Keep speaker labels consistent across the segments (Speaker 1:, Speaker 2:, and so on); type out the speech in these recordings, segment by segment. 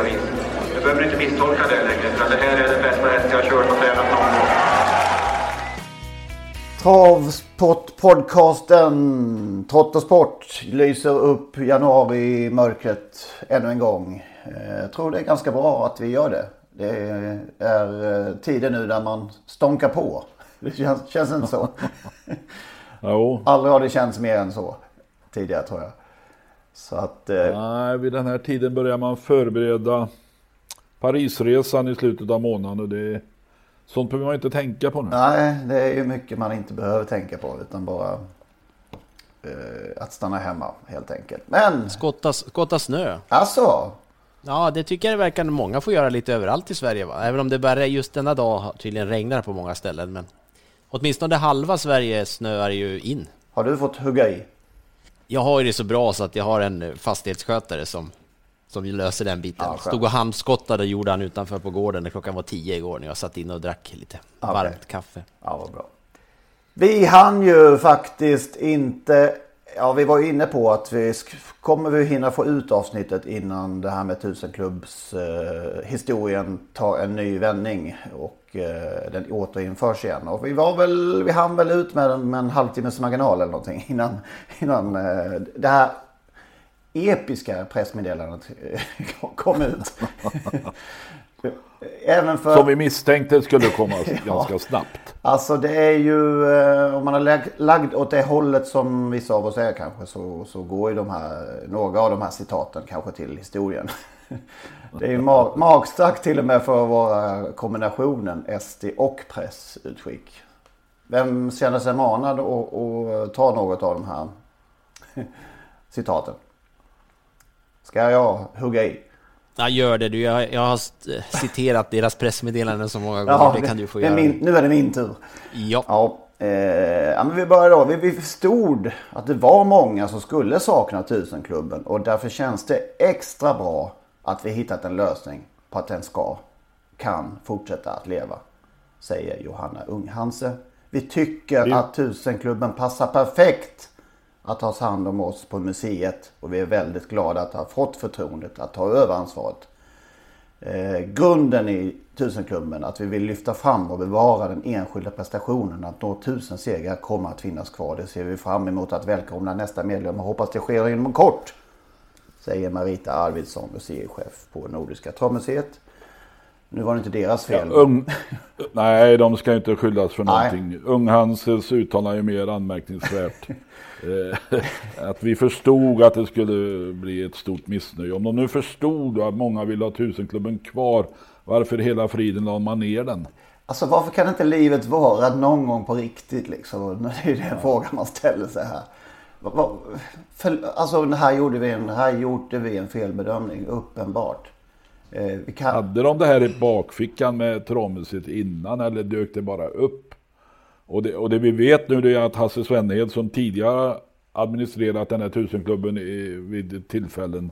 Speaker 1: olika vis. Du behöver inte misstolka det längre för det här är den bästa häst jag har kört och tränat någon gång.
Speaker 2: Travsport-podcasten Trott och Sport lyser upp januari mörkret ännu en gång. Eh, Jag tror det är ganska bra att vi gör det. Det är eh, tider nu där man stånkar på. Det känns, känns inte så.
Speaker 3: Jo.
Speaker 2: Aldrig har det känts mer än så tidigare tror jag. Så att... eh,
Speaker 3: Nej, vid den här tiden börjar man förbereda Parisresan i slutet av månaden. Och det, sånt behöver man inte tänka på nu.
Speaker 2: Nej, det är ju mycket man inte behöver tänka på utan bara eh, att stanna hemma helt enkelt. Men
Speaker 4: Skotta, skotta snö.
Speaker 2: alltså,
Speaker 4: Ja, det tycker jag det verkar många får göra lite överallt i Sverige. Va? Även om det bara just denna dag tydligen regnar på många ställen. Men åtminstone halva Sverige snöar ju in.
Speaker 2: har du fått hugga i?
Speaker 4: Jag har ju det så bra så att jag har en eh, fastighetsskötare som, som löser den biten.
Speaker 2: Ja.
Speaker 4: Stod och handskottade gjorde han utanför på gården när klockan var tio igår när jag satt inne och drack lite
Speaker 2: Okej.
Speaker 4: varmt kaffe.
Speaker 2: Ja, vad bra. Vi hann ju faktiskt inte... Ja, vi var ju inne på att vi kommer vi hinna få ut avsnittet innan det här med tusenklubbs eh, historien tar en ny vändning och eh, den återinförs igen. Och vi var väl, vi hann väl ut med en, med en halvtimmes marginal eller någonting innan, innan eh, det här episka pressmeddelandet eh, kom ut. Även för...
Speaker 3: Som vi misstänkte skulle komma ganska snabbt.
Speaker 2: Alltså det är ju, eh, om man har lag- lagd åt det hållet som vissa av oss är kanske så, så går ju de här, några av de här citaten kanske till historien. Det är ju ma- magstarkt till och med för att vara kombinationen SD och pressutskick. Vem känner sig manad att ta något av de här citaten? Ska jag hugga i?
Speaker 4: Ja, gör det du. Jag, jag har citerat deras pressmeddelanden så många gånger. det kan du få göra.
Speaker 2: min, nu är det min tur.
Speaker 4: Ja.
Speaker 2: Ja, eh, ja men vi börjar då. Vi, vi förstod att det var många som skulle sakna tusenklubben och därför känns det extra bra att vi hittat en lösning på att den ska, kan fortsätta att leva. Säger Johanna Unghanse. Vi tycker
Speaker 3: Det-
Speaker 2: att tusenklubben passar perfekt att ta hand om oss på museet och vi är väldigt glada att ha fått förtroendet att ta över ansvaret. Eh, grunden i tusenklubben att vi vill lyfta fram och bevara den enskilda prestationen. Att nå tusen segrar kommer att finnas kvar. Det ser vi fram emot att välkomna nästa medlem och hoppas det sker inom kort. Säger Marita Arvidsson, museichef på Nordiska travmuseet. Nu var det inte deras fel.
Speaker 3: Ung, nej, de ska inte skyllas för någonting. Unghanses uttalande är mer anmärkningsvärt. Eh, att vi förstod att det skulle bli ett stort missnöje. Om de nu förstod att många vill ha tusenklubben kvar, varför hela friden la man ner den?
Speaker 2: Alltså varför kan inte livet vara någon gång på riktigt liksom? Det är den frågan man ställer sig här. Alltså här gjorde vi en, här gjorde vi en felbedömning, uppenbart. Eh, kan,
Speaker 3: Hade de det här i bakfickan med travmuseet innan eller dök det bara upp? Och det, och det vi vet nu det är att Hasse Svenhed som tidigare administrerat den här tusenklubben i, vid tillfällen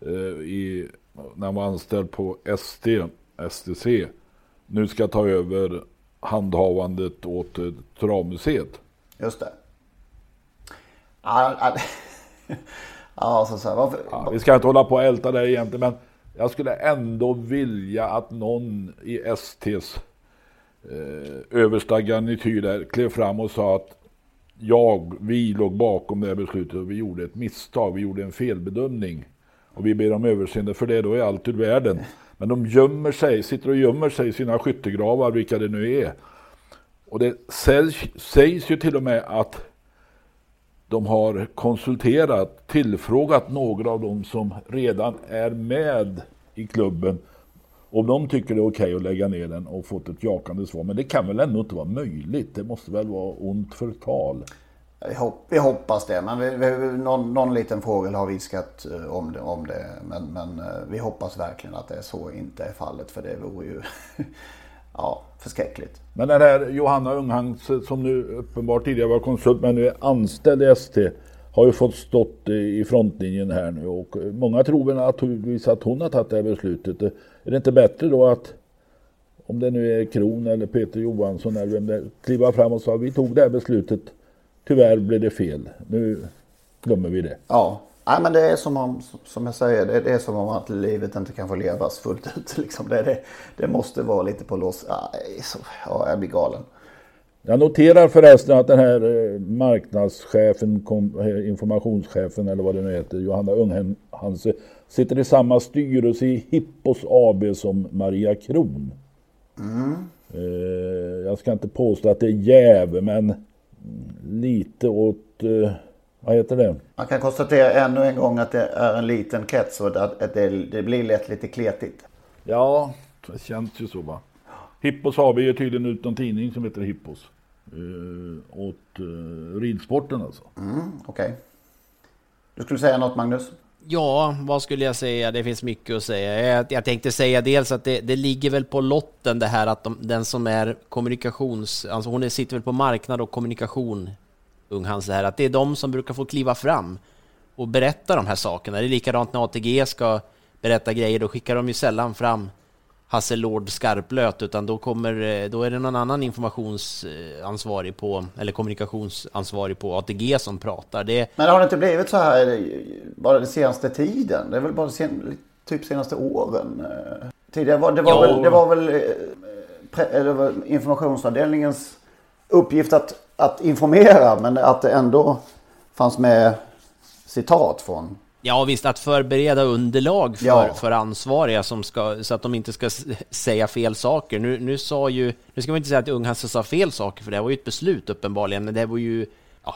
Speaker 3: eh, i, när han var anställd på ST, STC nu ska ta över handhavandet åt eh, travmuseet.
Speaker 2: Just det. Ja, ja, ja så, så varför,
Speaker 3: Ja, vi ska inte hålla på och älta det egentligen men jag skulle ändå vilja att någon i STs eh, översta garnityr där klev fram och sa att jag, vi låg bakom det här beslutet och vi gjorde ett misstag, vi gjorde en felbedömning. Och vi ber om överseende för det då är allt ur världen. Men de gömmer sig, sitter och gömmer sig i sina skyttegravar, vilka det nu är. Och det sägs, sägs ju till och med att de har konsulterat, tillfrågat några av dem som redan är med i klubben om de tycker det är okej okay att lägga ner den och fått ett jakande svar. Men det kan väl ändå inte vara möjligt? Det måste väl vara ont förtal?
Speaker 2: Vi, hopp, vi hoppas det, men vi, vi, någon, någon liten fågel har viskat eh, om det. Om det men, men eh, vi hoppas verkligen att det är så inte är fallet för det vore ju ja, förskräckligt.
Speaker 3: Men den här Johanna Unghans som nu uppenbart tidigare var konsult men nu är anställd i ST har ju fått stått i frontlinjen här nu och många tror väl naturligtvis att hon har tagit det här beslutet. Är det inte bättre då att om det nu är Kron eller Peter Johansson eller vem det är, kliva fram och säga vi tog det här beslutet. Tyvärr blev det fel. Nu glömmer vi det.
Speaker 2: Ja, Nej, men det är som om, som jag säger, det är som om att livet inte kan få levas fullt ut. Liksom. Det, det, det måste vara lite på lås. Ja, jag blir galen.
Speaker 3: Jag noterar förresten att den här eh, marknadschefen, eh, informationschefen eller vad det nu heter, Johanna Unghanse, sitter i samma styrelse i Hippos AB som Maria Kron. Mm. Eh, jag ska inte påstå att det är jäv, men lite åt, vad heter det?
Speaker 2: Man kan konstatera ännu en gång att det är en liten krets och att det, det blir lätt lite kletigt.
Speaker 3: Ja, det känns ju så va. Hippos AB ger tydligen ut någon tidning som heter Hippos. Eh, åt eh, ridsporten alltså.
Speaker 2: Mm, Okej. Okay. Du skulle säga något Magnus?
Speaker 4: Ja, vad skulle jag säga? Det finns mycket att säga. Jag, jag tänkte säga dels att det, det, ligger väl på lotten det här att de, den som är kommunikations... Alltså hon sitter väl på marknad och kommunikation, Unghans, det här att det är de som brukar få kliva fram och berätta de här sakerna. Det är likadant när ATG ska berätta grejer, då skickar de ju sällan fram Hasse Lord skarplöt, utan då, kommer, eh, då är det någon annan informationsansvarig på, eller kommunikationsansvarig på ATG som pratar. Det...
Speaker 2: Men har det inte blivit så här bara den senaste tiden? Det är väl bara sen, typ senaste åren? Eh, tidigare var det var ja. väl, det var väl eh, eller informationsavdelningens uppgift att, att informera, men att det ändå fanns med citat från
Speaker 4: Ja visst, att förbereda underlag för, ja. för ansvariga som ska, så att de inte ska säga fel saker. Nu, nu sa ju, nu ska man inte säga att Unghasse sa fel saker, för det var ju ett beslut uppenbarligen, men det var ju ja,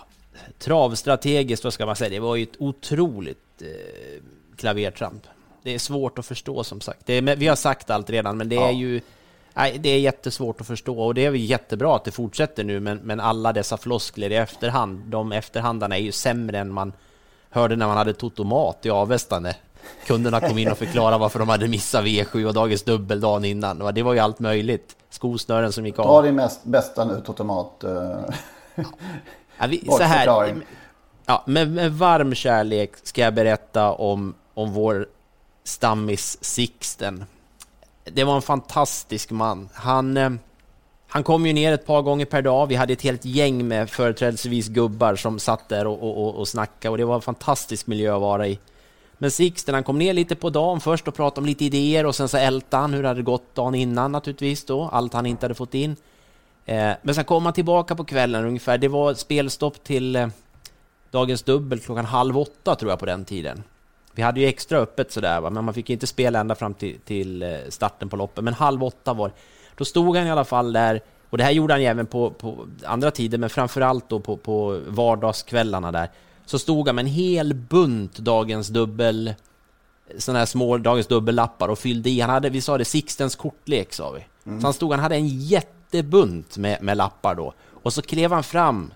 Speaker 4: travstrategiskt, vad ska man säga, det var ju ett otroligt eh, klavertramp. Det är svårt att förstå som sagt. Är, vi har sagt allt redan, men det ja. är ju Nej, det är jättesvårt att förstå och det är jättebra att det fortsätter nu, men, men alla dessa floskler i efterhand, de efterhandarna är ju sämre än man hörde när man hade totomat i Avesta när kunderna kom in och förklarade varför de hade missat V7 och dagens dubbel dagen innan. Det var ju allt möjligt. Skosnören som gick av.
Speaker 2: Ta din mest, bästa nu totomat. Uh,
Speaker 4: ja, vi, så här, ja, med, med varm kärlek ska jag berätta om, om vår stammis Sixten. Det var en fantastisk man. Han eh, han kom ju ner ett par gånger per dag. Vi hade ett helt gäng med företrädesvis gubbar som satt där och, och, och snackade och det var en fantastisk miljö att vara i. Men Sixten, han kom ner lite på dagen först och pratade om lite idéer och sen så ältade han hur det hade gått dagen innan naturligtvis då, allt han inte hade fått in. Eh, men sen kom han tillbaka på kvällen ungefär. Det var spelstopp till eh, dagens dubbel klockan halv åtta tror jag på den tiden. Vi hade ju extra öppet sådär, va? men man fick inte spela ända fram till, till eh, starten på loppet. Men halv åtta var då stod han i alla fall där, och det här gjorde han ju även på, på andra tider, men framförallt då på, på vardagskvällarna där. Så stod han med en hel bunt Dagens Dubbel, sådana här små Dagens Dubbellappar och fyllde i. Han hade, vi sa det, Sixtens kortlek sa vi. Mm. Så han stod, han hade en jättebunt med, med lappar då. Och så klev han fram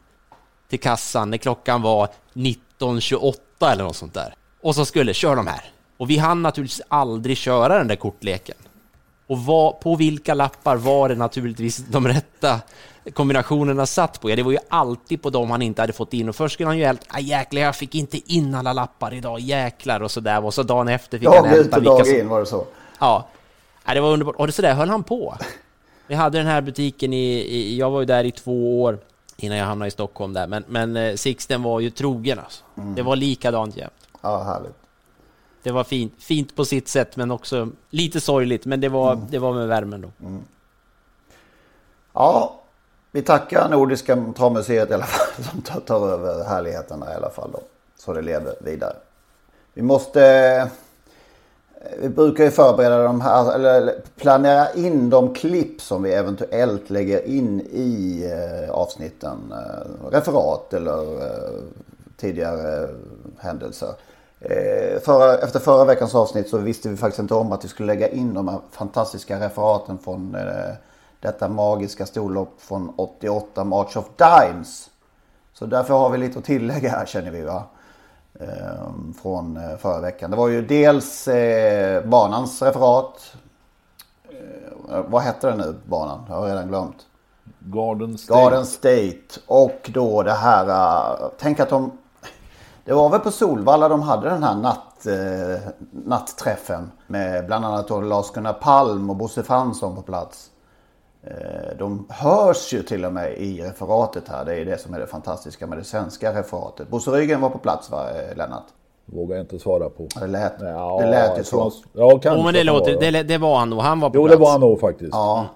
Speaker 4: till kassan när klockan var 19.28 eller något sånt där. Och så skulle, kör de här. Och vi hann naturligtvis aldrig köra den där kortleken. Och vad, på vilka lappar var det naturligtvis de rätta kombinationerna satt på? Ja, det var ju alltid på dem han inte hade fått in. Och först skulle han ju helt, ah, jäklar, jag fick inte in alla lappar idag, jäklar och sådär. Och så dagen efter fick
Speaker 2: dag han hämta vilka dag in var det så.
Speaker 4: Ja, ja det var underbart. Och så där höll han på. Vi hade den här butiken i, i, jag var ju där i två år innan jag hamnade i Stockholm där. Men, men eh, Sixten var ju trogen alltså. Mm. Det var likadant jämt.
Speaker 2: Ja, härligt
Speaker 4: det var fint, fint på sitt sätt men också lite sorgligt. Men det var, mm. det var med värmen då. Mm.
Speaker 2: Ja, vi tackar Nordiska travmuseet i alla fall som tar, över härligheterna i alla fall då. Så det lever vidare. Vi måste Vi brukar ju förbereda de här, eller planera in de klipp som vi eventuellt lägger in i eh, avsnitten. Eh, referat eller eh, tidigare händelser. Förra, efter förra veckans avsnitt så visste vi faktiskt inte om att vi skulle lägga in de här fantastiska referaten från detta magiska storlopp från 88 March of Dimes. Så därför har vi lite att tillägga här känner vi va. Ehm, från eh, förra veckan. Det var ju dels eh, banans referat. Eh, vad hette den nu banan? Jag har redan glömt.
Speaker 3: Garden State.
Speaker 2: Garden State. Och då det här. Tänk att de. Det var väl på Solvalla de hade den här natt, nattträffen. Med bland annat Lars-Gunnar Palm och Bosse Fransson på plats. Eh, de hörs ju till och med i referatet här. Det är det som är det fantastiska med det svenska referatet. Bosse Ryggen var på plats va, eh, Lennart?
Speaker 3: Vågar jag inte svara på.
Speaker 2: Det lät, ja, det lät ju så.
Speaker 4: Ja, kanske. Oh, men det, låter, det, det, var han nog. Han var på
Speaker 3: jo,
Speaker 4: plats.
Speaker 3: Jo, det var han nog faktiskt.
Speaker 2: Ja.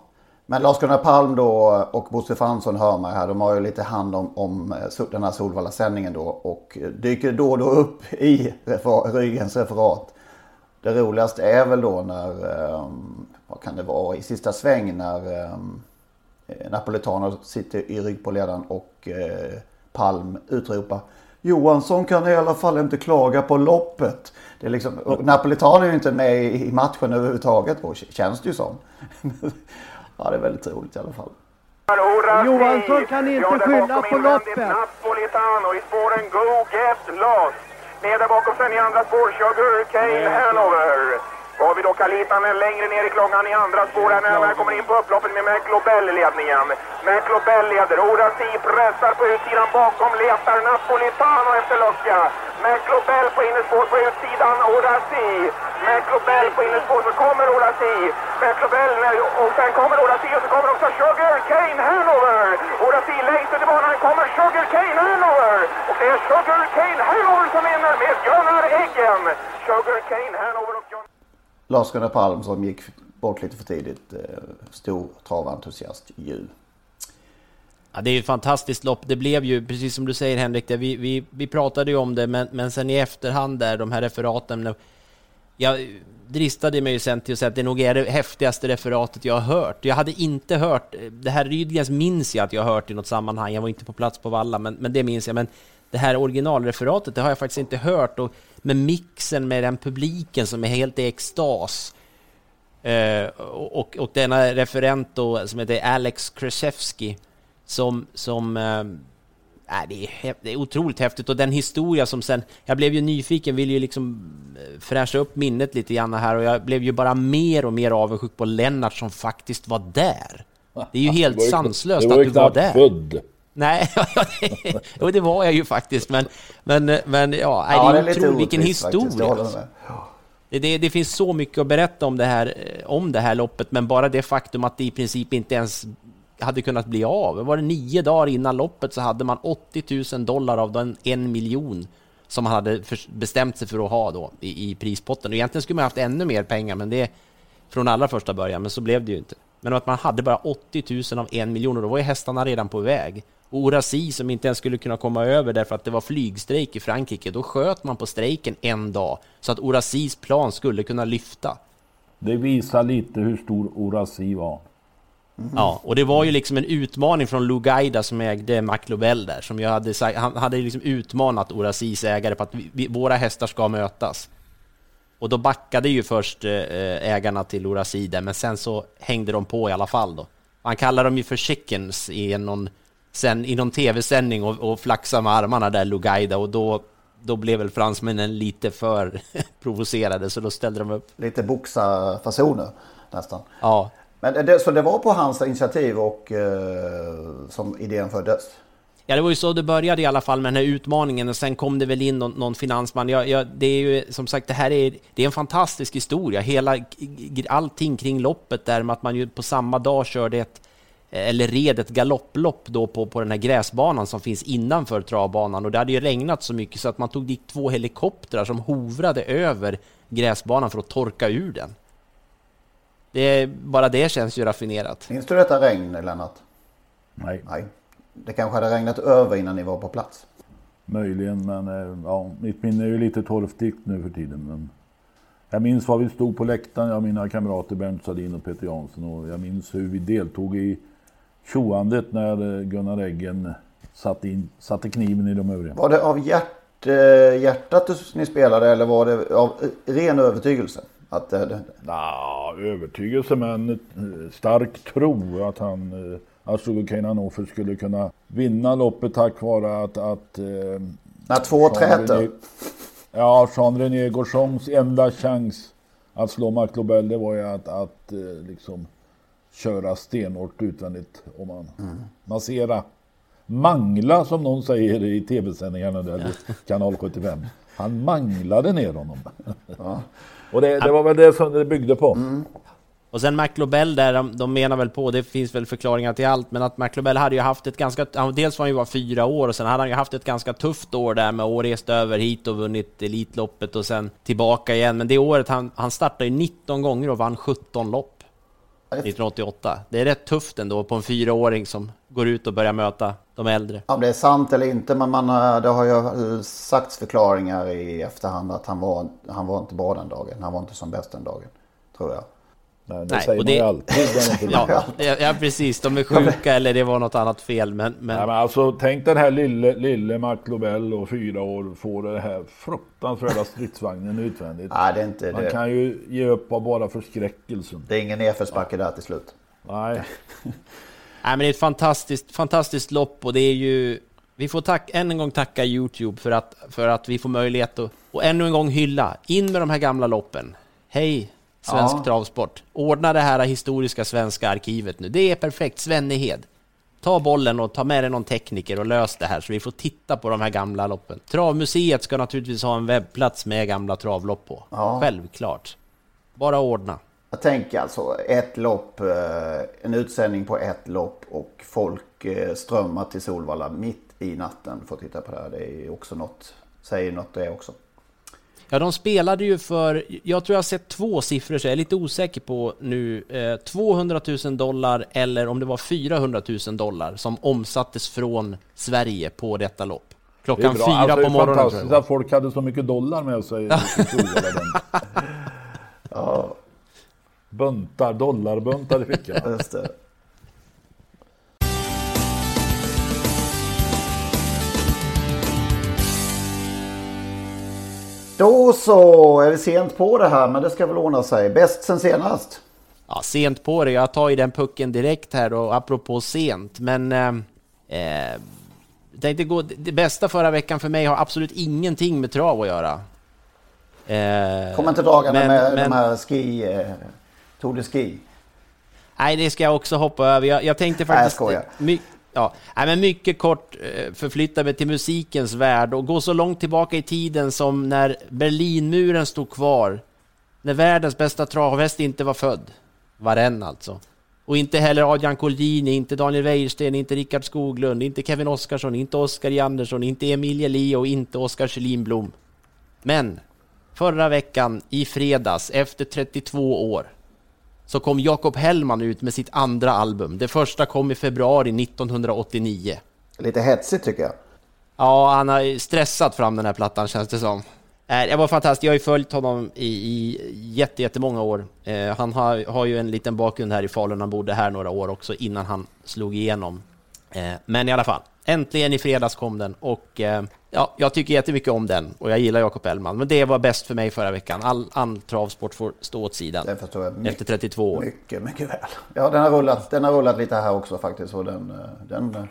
Speaker 2: Men Lars-Gunnar Palm då och Bosse Fransson hör man här. De har ju lite hand om, om eh, den här Solvalla-sändningen då. Och eh, dyker då och då upp i refer Ryggens referat. Det roligaste är väl då när eh, vad kan det vara, i sista sväng när Napolitano sitter i rygg på ledaren och Palm utropar Johansson kan i alla fall inte klaga på loppet. Det är liksom, Napolitano är ju inte med i matchen överhuvudtaget då, känns det ju som. ja, det är väldigt roligt i alla fall.
Speaker 5: Johansson kan inte skylla på loppet. Napolitano i spåren Go Get Lost. Nere bakom sen i andra spår kör Hanover. Har vi då Kalitanen längre ner i klungan i andra spår här närmare kommer in på upploppet med McLobell i ledningen. McLobell leder, Orasi pressar på utsidan bakom, letar Napolitano efter lucka. McLobell på innerspår på utsidan, Orasi. McLobell på innerspår, så kommer Orasi. McLobell och sen kommer Orasi och så kommer också Sugar Cane Hanover. Orasi längst ut i banan kommer Sugar Cane Hanover. Och det är Sugar Cane Hanover som vinner med Gunnar Eggen. Sugar Cane Hanover.
Speaker 2: Lars-Gunnar Palm som gick bort lite för tidigt. Eh, stor traventusiast ju.
Speaker 4: Ja, det är ju ett fantastiskt lopp. Det blev ju, precis som du säger Henrik, det, vi, vi, vi pratade ju om det, men, men sen i efterhand där, de här referaten. Jag dristade mig ju sen till att säga att det nog är det häftigaste referatet jag har hört. Jag hade inte hört, det här Rydgrens minns jag att jag har hört i något sammanhang, jag var inte på plats på Valla, men, men det minns jag. Men det här originalreferatet, det har jag faktiskt inte hört. Och med mixen med den publiken som är helt i extas. Eh, och, och denna referent då, som heter Alex Kraszewski, som, som eh, det, är, det är otroligt häftigt och den historia som sen, jag blev ju nyfiken, ville ju liksom eh, fräscha upp minnet lite grann här och jag blev ju bara mer och mer avundsjuk på Lennart som faktiskt var där. Det är ju helt sanslöst att du var där. Född. Nej, jo, det var jag ju faktiskt, men, men, men ja, ja det är, det är otroligt vilken historia. Det, det, det, finns så mycket att berätta om det, här, om det här loppet, men bara det faktum att det i princip inte ens hade kunnat bli av. Var det nio dagar innan loppet så hade man 80 000 dollar av den en miljon som man hade bestämt sig för att ha då i, i prispotten. Och egentligen skulle man haft ännu mer pengar, men det från allra första början, men så blev det ju inte. Men att man hade bara 80 000 av en miljon och då var ju hästarna redan på väg. Orasi som inte ens skulle kunna komma över därför att det var flygstrejk i Frankrike, då sköt man på strejken en dag så att Orasis plan skulle kunna lyfta.
Speaker 3: Det visar lite hur stor Orasi var.
Speaker 4: Mm. Ja, och det var ju liksom en utmaning från Lugaida som ägde McLobel där, som jag hade sagt, han hade liksom utmanat Orasis ägare på att vi, vi, våra hästar ska mötas. Och då backade ju först eh, ägarna till Orasi där, men sen så hängde de på i alla fall då. Han kallar dem ju för chickens i någon sen i någon tv-sändning och, och flaxa med armarna där, Lugaida, och då, då blev väl fransmännen lite för provocerade, så då ställde de upp.
Speaker 2: Lite boxarfasoner nästan.
Speaker 4: Ja.
Speaker 2: Men det, så det var på hans initiativ och eh, som idén föddes?
Speaker 4: Ja, det var ju så det började i alla fall med den här utmaningen och sen kom det väl in någon, någon finansman. Ja, ja, det är ju som sagt, det här är, det är en fantastisk historia. Hela, allting kring loppet där med att man ju på samma dag körde ett eller red ett galopplopp då på, på den här gräsbanan som finns innanför travbanan och det hade ju regnat så mycket så att man tog dit två helikoptrar som hovrade över gräsbanan för att torka ur den. Det, bara det känns ju raffinerat.
Speaker 2: Minns du detta regn, Lennart?
Speaker 3: Nej.
Speaker 2: Nej. Det kanske hade regnat över innan ni var på plats?
Speaker 3: Möjligen, men eh, ja, mitt minne är ju lite torftigt nu för tiden. Men Jag minns var vi stod på läktaren, jag och mina kamrater Bernt Sadin och Peter Jansson. Och jag minns hur vi deltog i tjoandet när eh, Gunnar Eggen satte, in, satte kniven i de övriga.
Speaker 2: Var det av hjärt, eh, hjärtat ni spelade eller var det av ren övertygelse? Att det.
Speaker 3: Nah, övertygelse men stark tro att han att Sugarcane Hannover skulle kunna vinna loppet tack vare att... att
Speaker 2: När två träter.
Speaker 3: Ja, Jean-René Gauchons enda chans att slå McLobel det var ju att, att liksom köra stenhårt utvändigt om man mm. massera. Mangla som någon säger i tv-sändningarna där, kanal 75. Han manglade ner honom. Ja. Och det, det, var väl det som det byggde på. Mm.
Speaker 4: Och sen McLobel där, de, de, menar väl på, det finns väl förklaringar till allt, men att McLobel hade ju haft ett ganska, dels var han ju bara fyra år och sen hade han ju haft ett ganska tufft år där med att rest över hit och vunnit Elitloppet och sen tillbaka igen. Men det året han, han startade ju 19 gånger och vann 17 lopp. 1988. Det är rätt tufft ändå på en fyraåring som går ut och börjar möta de äldre.
Speaker 2: Om det är sant eller inte, men man, det har ju sagts förklaringar i efterhand att han var, han var inte bra den dagen. Han var inte som bäst den dagen, tror jag.
Speaker 3: Nej, det Nej, säger man ju alltid.
Speaker 4: ja, ja, precis. De är sjuka eller det var något annat fel. Men, men...
Speaker 3: Nej, men alltså, tänk den här lille, lille Mark Lobel och fyra år får det här fruktansvärda stridsvagnen utvändigt.
Speaker 2: Nej, det är inte
Speaker 3: Man
Speaker 2: det.
Speaker 3: kan ju ge upp av bara förskräckelsen.
Speaker 2: Det är ingen nedförsbacke där till slut.
Speaker 3: Nej.
Speaker 4: Nej, men det är ett fantastiskt, fantastiskt lopp och det är ju... Vi får tack, än en gång tacka Youtube för att, för att vi får möjlighet att och ännu en gång hylla. In med de här gamla loppen. Hej Svensk ja. travsport. Ordna det här historiska svenska arkivet nu. Det är perfekt. Svennehed. Ta bollen och ta med dig någon tekniker och lös det här så vi får titta på de här gamla loppen. Travmuseet ska naturligtvis ha en webbplats med gamla travlopp på. Ja. Självklart. Bara ordna.
Speaker 2: Jag tänker alltså ett lopp, eh, en utsändning på ett lopp och folk eh, strömmar till Solvalla mitt i natten för att titta på det här. Det är också något, säger något det också.
Speaker 4: Ja, de spelade ju för, jag tror jag har sett två siffror, så jag är lite osäker på nu, eh, 200 000 dollar eller om det var 400 000 dollar som omsattes från Sverige på detta lopp. Klockan fyra alltså, på morgonen. Det är
Speaker 3: fantastiskt att folk hade så mycket dollar med sig. ja. Buntar, dollarbuntar i fickan.
Speaker 2: Då så är vi sent på det här men det ska väl ordna sig. Bäst sen senast.
Speaker 4: Ja, sent på det. Jag tar ju den pucken direkt här och apropå sent. Men eh, eh tänkte gå, det bästa förra veckan för mig har absolut ingenting med trav att göra.
Speaker 2: Eh, Kom inte dragande men, med men, de här ski, eh, Tour de Ski.
Speaker 4: Nej, det ska jag också hoppa över. Jag, jag tänkte faktiskt... Nej, jag skojar. Ja, men mycket kort eh, förflytta mig till musikens värld och gå så långt tillbaka i tiden som när Berlinmuren stod kvar. När världens bästa travhäst inte var född. Varen alltså. Och inte heller Adrian Koldini, inte Daniel Wäjersten, inte Rickard Skoglund, inte Kevin Oskarsson, inte Oskar Jandersson, inte Emilia Lee och inte Oskar Kjellinblom. Men förra veckan i fredags, efter 32 år, så kom Jakob Hellman ut med sitt andra album. Det första kom i februari 1989.
Speaker 2: Lite hetsigt tycker jag.
Speaker 4: Ja, han har stressat fram den här plattan känns det som. Eh, det var fantastiskt. Jag har ju följt honom i, i jätte, jättemånga år. Eh, han har, har ju en liten bakgrund här i Falun. Han bodde här några år också innan han slog igenom. Eh, men i alla fall, äntligen i fredags kom den och eh, ja, jag tycker jättemycket om den och jag gillar Jakob Elman. Men det var bäst för mig förra veckan. All, all travsport får stå åt sidan.
Speaker 2: Förstår jag.
Speaker 4: Efter 32 år.
Speaker 2: Mycket, mycket väl. Ja, den har rullat, den har rullat lite här också faktiskt. Och den, eh, den, den,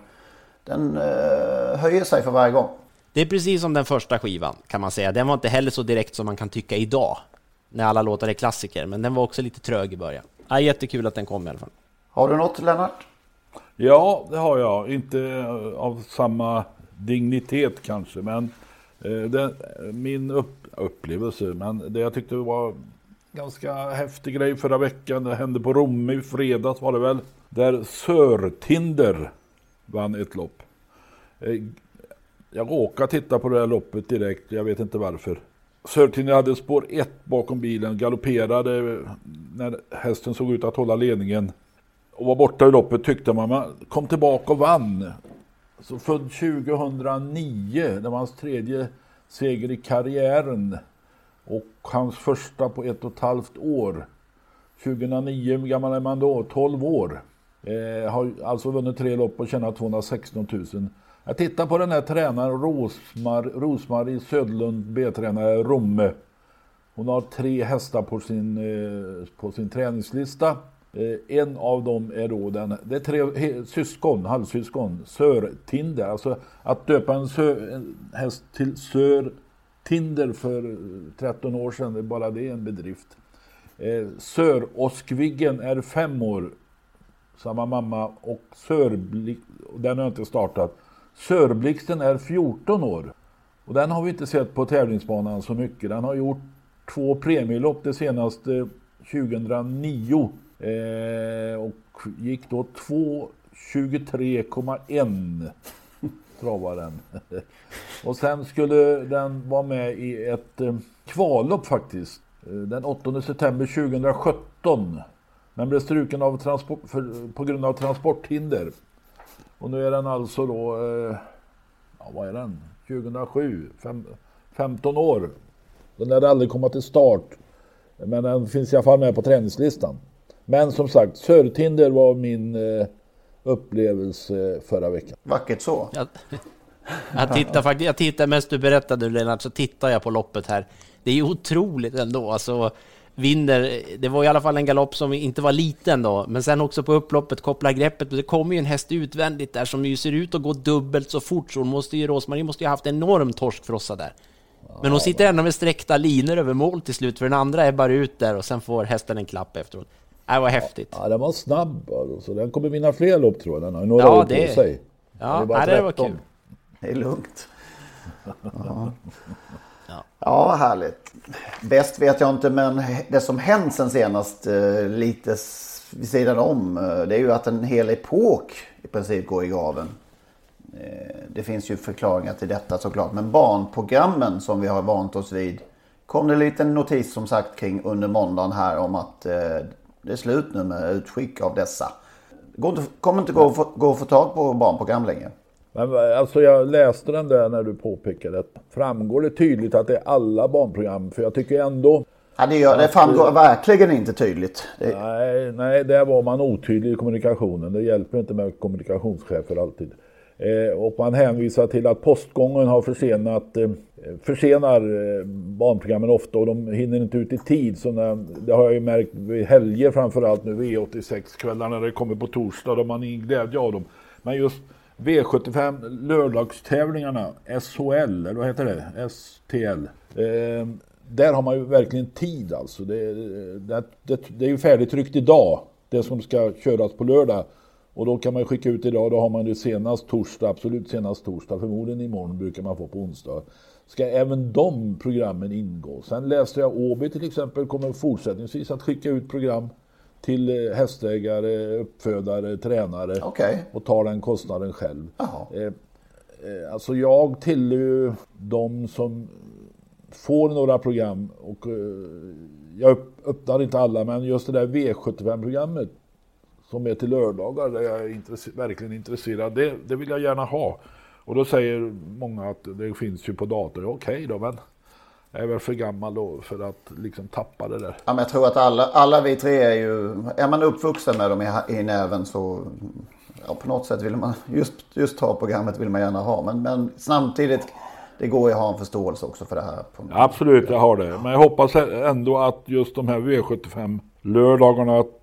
Speaker 2: den uh, höjer sig för varje gång.
Speaker 4: Det är precis som den första skivan kan man säga. Den var inte heller så direkt som man kan tycka idag. När alla låtar är klassiker. Men den var också lite trög i början. Ja, jättekul att den kom i alla fall.
Speaker 2: Har du något Lennart?
Speaker 3: Ja, det har jag. Inte av samma dignitet kanske, men eh, det, min upp, upplevelse, men det jag tyckte var ganska häftig grej förra veckan, det hände på Romme i fredags var det väl, där Sörtinder vann ett lopp. Eh, jag råkade titta på det här loppet direkt, jag vet inte varför. Sörtinder hade spår 1 bakom bilen, galopperade när hästen såg ut att hålla ledningen och var borta i loppet tyckte man. Man kom tillbaka och vann. Så född 2009, det var hans tredje seger i karriären. Och hans första på ett och ett halvt år. 2009, hur gammal är man då? 12 år. Eh, har alltså vunnit tre lopp och tjänat 216 000. Jag tittar på den här tränaren Rosmar, Rosmarie Södlund, B-tränare Romme. Hon har tre hästar på sin, eh, på sin träningslista. Eh, en av dem är då den, det är tre syskon, halvsyskon, Sörtinder. Alltså att döpa en, sö, en häst till Sörtinder för 13 år sedan, det är bara det en bedrift. Eh, Söråskviggen är fem år, samma mamma, och Sör... den har inte startat. Sörblixten är 14 år. Och den har vi inte sett på tävlingsbanan så mycket. Den har gjort två premielopp det senaste eh, 2009. Eh, och gick då 2.23,1 travade den. och sen skulle den vara med i ett eh, kvallopp faktiskt. Eh, den 8 september 2017. Men blev struken av transport, för, på grund av transporthinder. Och nu är den alltså då, eh, ja vad är den? 2007, fem, 15 år. Den lär aldrig komma till start. Men den finns i alla fall med på träningslistan. Men som sagt, Sörtinder var min eh, upplevelse förra veckan.
Speaker 2: Vackert så.
Speaker 4: Jag, jag tittar faktiskt, jag tittar mest du berättade Lennart, så tittar jag på loppet här. Det är ju otroligt ändå. Alltså, vinner, det var i alla fall en galopp som inte var liten då, men sen också på upploppet, koppla greppet, det kommer ju en häst utvändigt där som ju ser ut att gå dubbelt så fort, så hon måste ju, Rosmarie måste ju ha haft enorm torskfrossa där. Men hon sitter ändå med sträckta linor över mål till slut, för den andra är bara ut där och sen får hästen en klapp efteråt. Det var häftigt.
Speaker 3: Ja, den var snabb, så den kommer vinna fler lopp tror jag. Den har några ja, år det... på sig.
Speaker 4: Ja, det, bara det var kul.
Speaker 2: Det är lugnt. Ja. ja, härligt. Bäst vet jag inte, men det som hänt sen senast eh, lite vid sidan om, eh, det är ju att en hel epok i princip går i graven. Eh, det finns ju förklaringar till detta såklart, men barnprogrammen som vi har vant oss vid kom det en liten notis som sagt kring under måndagen här om att det är slut nu med utskick av dessa. Det kommer inte gå att, få, gå att få tag på barnprogram längre.
Speaker 3: Men alltså jag läste den där när du påpekade det. Framgår det tydligt att det är alla barnprogram? För jag tycker ändå...
Speaker 2: Ja, det, gör, det framgår att, verkligen inte tydligt.
Speaker 3: Det... Nej, nej, där var man otydlig i kommunikationen. Det hjälper inte med kommunikationschefer alltid. Eh, och man hänvisar till att postgången har försenat, eh, Eh, försenar eh, barnprogrammen ofta och de hinner inte ut i tid. Så när, det har jag ju märkt vid helger framförallt nu V86-kvällarna när det kommer på torsdag. Då man ingen glädje av dem. Men just V75 lördagstävlingarna, SHL, eller vad heter det? STL. Eh, där har man ju verkligen tid alltså. Det, det, det, det är ju färdigtryckt idag, det som ska köras på lördag. Och då kan man skicka ut idag, då har man det senast torsdag, absolut senast torsdag, förmodligen imorgon brukar man få på onsdag. Ska även de programmen ingå? Sen läste jag Åby till exempel kommer fortsättningsvis att skicka ut program till eh, hästägare, uppfödare, tränare
Speaker 2: okay.
Speaker 3: och tar den kostnaden själv. Eh, eh, alltså jag tillhör ju de som får några program och jag öppnar inte alla men just det där V75-programmet som är till lördagar där jag är intresse verkligen intresserad. Det, det, vill jag gärna ha. Och då säger många att det finns ju på dator. Okej okay då, men jag är väl för gammal då för att liksom tappa det där.
Speaker 2: Ja, men jag tror att alla, alla vi tre är ju, är man uppvuxen med dem i, i näven så ja, på något sätt vill man, just, just ta programmet vill man gärna ha. Men, men samtidigt, det går ju att ha en förståelse också för det här.
Speaker 3: Absolut, jag har det. Men jag hoppas ändå att just de här V75 lördagarna man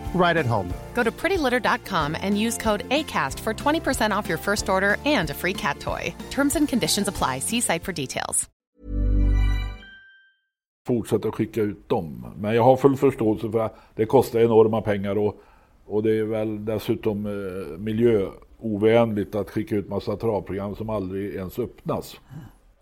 Speaker 6: right at home.
Speaker 7: Go to prettylitter.com and use code ACAST for 20% off your first order and a free cat toy. Terms and conditions apply. See site for details.
Speaker 3: Fortsätta skicka ut dem. Men jag har full förståelse för att det kostar enorma pengar och, och det är väl dessutom eh, miljöovänligt att skicka ut massa travprogram som aldrig ens öppnas.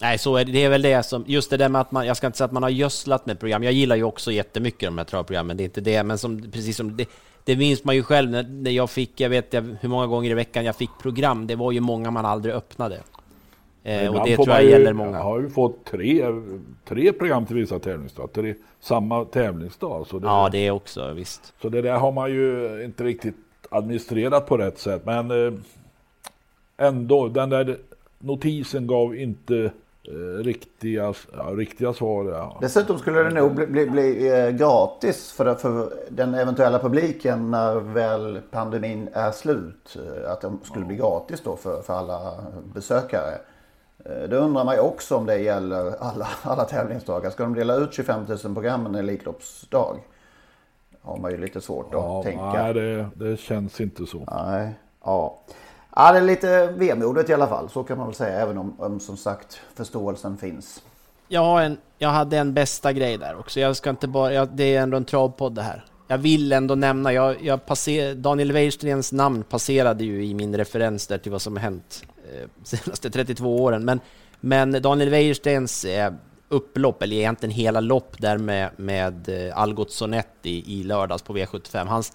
Speaker 4: Nej, så är det, det är väl det som, just det där med att man, jag ska inte säga att man har gödslat med program. Jag gillar ju också jättemycket de här travprogrammen, det är inte det, men som, precis som det, det minns man ju själv när, när jag fick, jag vet hur många gånger i veckan jag fick program, det var ju många man aldrig öppnade. Eh, och det tror jag ju, gäller många.
Speaker 3: Jag har ju fått tre, tre program till vissa tävlingsdagar, samma tävlingsdag. Så
Speaker 4: det, ja, det är också visst.
Speaker 3: Så det där har man ju inte riktigt administrerat på rätt sätt, men eh, ändå, den där notisen gav inte riktiga, ja, riktiga svar. Ja.
Speaker 2: Dessutom skulle det nog bli, bli, bli eh, gratis för, för den eventuella publiken när väl pandemin är slut. Eh, att de skulle bli gratis då för, för alla besökare. Det undrar man ju också om det gäller alla, alla tävlingsdagar. Ska de dela ut 25 000 program en Elitloppsdag? har man ju lite svårt
Speaker 3: ja,
Speaker 2: att tänka.
Speaker 3: Nej, det, det känns inte så.
Speaker 2: Nej, ja. Ja, det är lite vemodigt i alla fall. Så kan man väl säga. Även om, om som sagt förståelsen finns.
Speaker 4: Jag, har en, jag hade en bästa grej där också. Jag ska inte bara, jag, det är ändå en travpodd det här. Jag vill ändå nämna, jag, jag passer, Daniel Wäjerstens namn passerade ju i min referens där till vad som har hänt eh, senaste 32 åren. Men, men Daniel Wäjerstens eh, upplopp, eller egentligen hela lopp där med, med eh, Algot Sonetti i lördags på V75. Hans,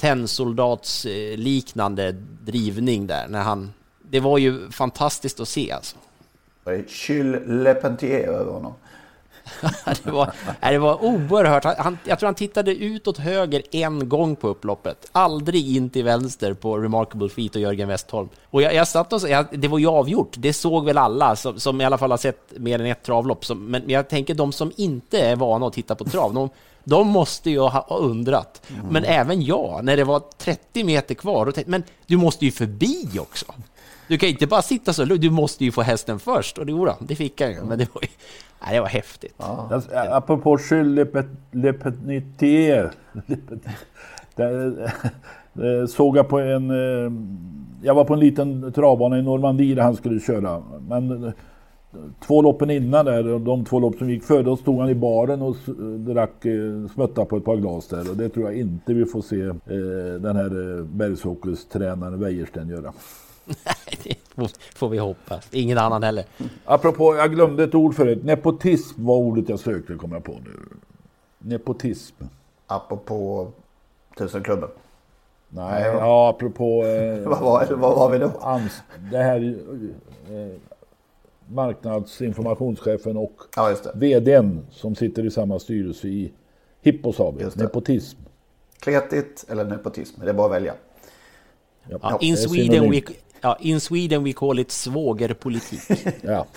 Speaker 4: tennsoldats drivning där när han... Det var ju fantastiskt att se alltså.
Speaker 2: Kyl Lepentier över honom.
Speaker 4: det, var, det var oerhört. Han, jag tror han tittade utåt höger en gång på upploppet. Aldrig in till vänster på Remarkable Feet och Jörgen Westholm. Och jag, jag satt och jag, det var ju avgjort. Det såg väl alla som, som i alla fall har sett mer än ett travlopp. Som, men jag tänker de som inte är vana att titta på trav, de, de måste ju ha undrat. Mm. Men även jag, när det var 30 meter kvar, och tänkte, men du måste ju förbi också. Du kan inte bara sitta så du måste ju få hästen först. Och det, jodå, det fick han ju, men det var, ju, nej, det var häftigt. Ja.
Speaker 3: Apropå Jules Lepetier. Där såg jag på en... Eh, jag var på en liten travbana i Normandie där han skulle köra. Men två loppen innan där, de två lopp som gick före, då stod han i baren och drack eh, smötta på ett par glas där. Och det tror jag inte vi får se eh, den här eh, bergshockeystränaren Wäjersten göra.
Speaker 4: Nej, det får vi hoppas. Ingen annan heller.
Speaker 3: Apropå, jag glömde ett ord förut. Nepotism var ordet jag sökte, kommer jag på nu. Nepotism.
Speaker 2: Apropå tusenklubben.
Speaker 3: Nej, ja, apropå...
Speaker 2: Eh, vad, var, vad var vi då?
Speaker 3: Ans, det här... Eh, marknadsinformationschefen och
Speaker 2: ja,
Speaker 3: VDn som sitter i samma styrelse i Hippos AB. Nepotism.
Speaker 2: Kletigt eller nepotism, det är bara att välja.
Speaker 4: Ja, ja, in, Sweden we, ja, in Sweden we call it svågerpolitik.
Speaker 3: ja.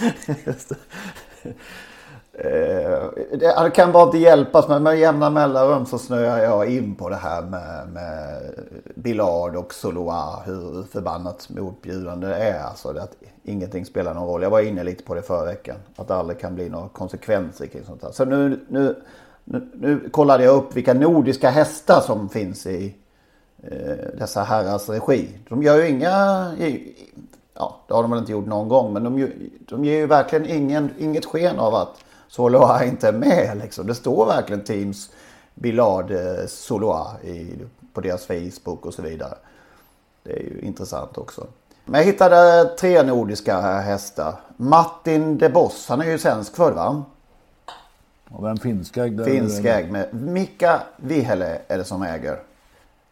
Speaker 2: Eh, det kan bara inte hjälpas men med jämna mellanrum så snöar jag in på det här med, med Billard och Soloa. Hur förbannat motbjudande det är. Alltså att ingenting spelar någon roll. Jag var inne lite på det förra veckan. Att det aldrig kan bli några konsekvenser kring sånt här. Så nu, nu, nu, nu kollade jag upp vilka nordiska hästar som finns i eh, dessa herrars regi. De gör ju inga... Ja, det har de väl inte gjort någon gång. Men de, de ger ju verkligen ingen, inget sken av att Soloa inte är med. Liksom. Det står verkligen Teams Billard eh, Soloa i, på deras Facebook och så vidare. Det är ju intressant också. Men jag hittade tre nordiska hästar. Martin de Boss, han är ju svensk född va?
Speaker 3: Och den finskägd?
Speaker 2: Finskägd med Mika Vihele är det som äger.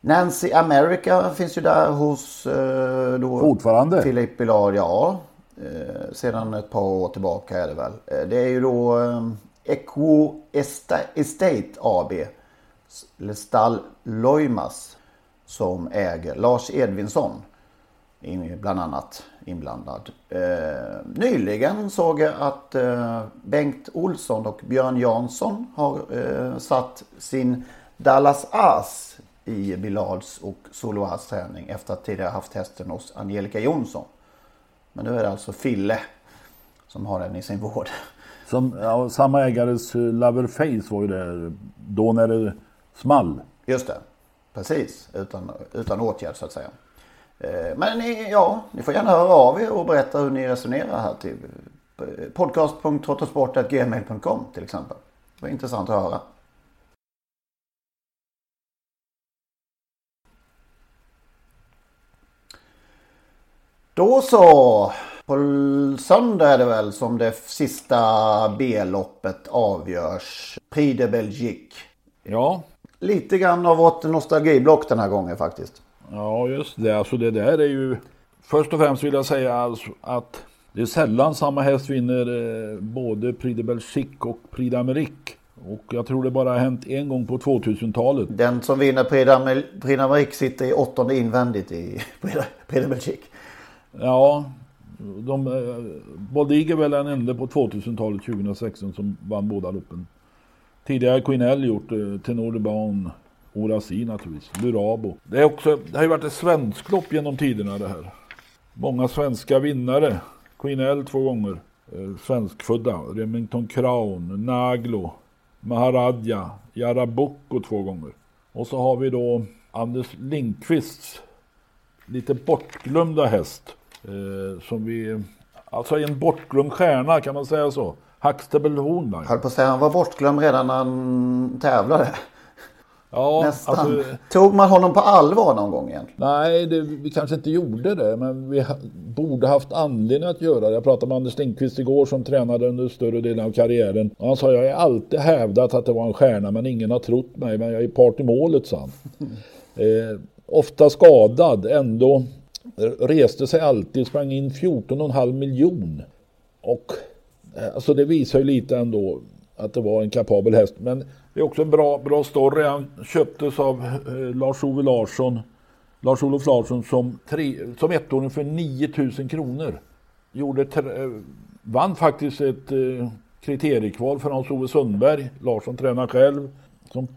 Speaker 2: Nancy America finns ju där hos eh, då
Speaker 3: Fortfarande?
Speaker 2: Philip Billard, ja. Eh, sedan ett par år tillbaka är det väl. Eh, det är ju då ehm, Equo Estate AB. Eller Stall Loimas. Som äger Lars Edvinsson bland annat inblandad. Eh, nyligen såg jag att eh, Bengt Olsson och Björn Jansson har eh, satt sin Dallas As i Bilards och Soloas träning efter att tidigare haft hästen hos Angelica Jonsson. Men nu är det alltså Fille som har den i sin vård.
Speaker 3: Som, ja, samma ägares Lover Face var ju där då när det small.
Speaker 2: Just det. Precis, utan, utan åtgärd så att säga. Eh, men ni, ja, ni får gärna höra av er och berätta hur ni resonerar här till podcast.trottosport.gmail.com till exempel. Det var intressant att höra. Då så. På söndag är det väl som det sista B-loppet avgörs. Prix de Belgique.
Speaker 3: Ja.
Speaker 2: Lite grann av vårt nostalgiblock den här gången faktiskt.
Speaker 3: Ja just det. Alltså det där är ju. Först och främst vill jag säga alltså att det är sällan samma häst vinner eh, både Prix de Belgique och Prix d'Amérique. Och jag tror det bara har hänt en gång på 2000-talet.
Speaker 2: Den som vinner Prix d'Amérique sitter i åttonde invändigt i Prix de Belgique.
Speaker 3: Ja, de, eh, Boldig är väl den enda på 2000-talet, 2016, som vann båda loppen. Tidigare Queen L gjort eh, Tenor de Baun, Orasi naturligtvis, Burabo. Det, är också, det har ju varit ett svensklopp genom tiderna det här. Många svenska vinnare. Queen L två gånger. Eh, svenskfödda. Remington Crown, Naglo, Maharadja, Jaraboko två gånger. Och så har vi då Anders Lindqvists lite bortglömda häst. Eh, som vi, alltså en bortglömd stjärna kan man säga så. Huxtable Hornline.
Speaker 2: Höll på att säga han var bortglömd redan när han tävlade.
Speaker 3: Ja,
Speaker 2: Nästan. Alltså, Tog man honom på allvar någon gång egentligen?
Speaker 3: Nej, det, vi kanske inte gjorde det, men vi ha, borde haft anledning att göra det. Jag pratade med Anders Lindqvist igår som tränade under större delen av karriären. Och han sa, jag har alltid hävdat att det var en stjärna, men ingen har trott mig. Men jag är part i målet, sa han. eh, ofta skadad, ändå reste sig alltid, sprang in 14,5 miljon. Och eh, alltså det visar ju lite ändå att det var en kapabel häst. Men det är också en bra, bra story. Han köptes av eh, Lars-Ove Larsson, Lars-Olof Larsson som, tre, som ettåring för 9000 kronor. Gjorde tre, eh, vann faktiskt ett eh, kriteriekval för Hans-Ove Sundberg. Larsson tränar själv. Som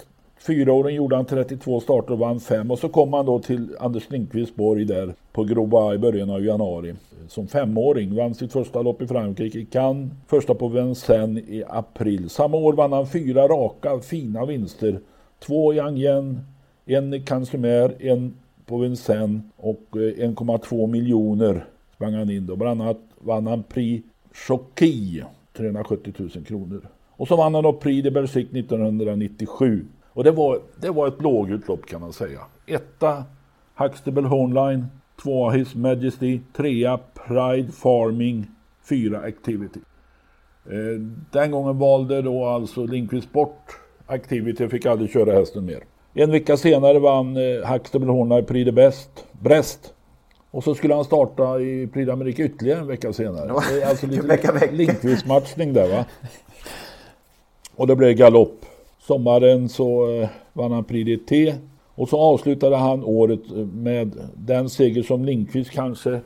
Speaker 3: Fyra åren gjorde han 32 starter och vann fem och så kom han då till Anders Lindqvist Borg där på Groba i början av januari. Som femåring vann sitt första lopp i Frankrike i Cannes, första på Vincennes i april. Samma år vann han fyra raka fina vinster. Två i Angien, en i Cansumer, en på Vincennes och eh, 1,2 miljoner sprang han in då. Bland annat vann han Prix Chocky, 370 000 kronor. Och så vann han då Prix de Bersic 1997 och det var, det var ett blågult lopp kan man säga. Etta Huxtable Hornline, tvåa His Majesty, trea Pride Farming, fyra Activity. Eh, den gången valde då alltså Lindqvist bort Activity fick aldrig köra hästen mer. En vecka senare vann eh, Huxtable Hornline Prix de Best, Brest. Och så skulle han starta i Prix d'Amérique ytterligare en vecka senare. Är alltså lite Lindqvist-matchning där va. Och det blev galopp. Sommaren så eh, vann han Prix d'été och så avslutade han året med den seger som Lindqvist kanske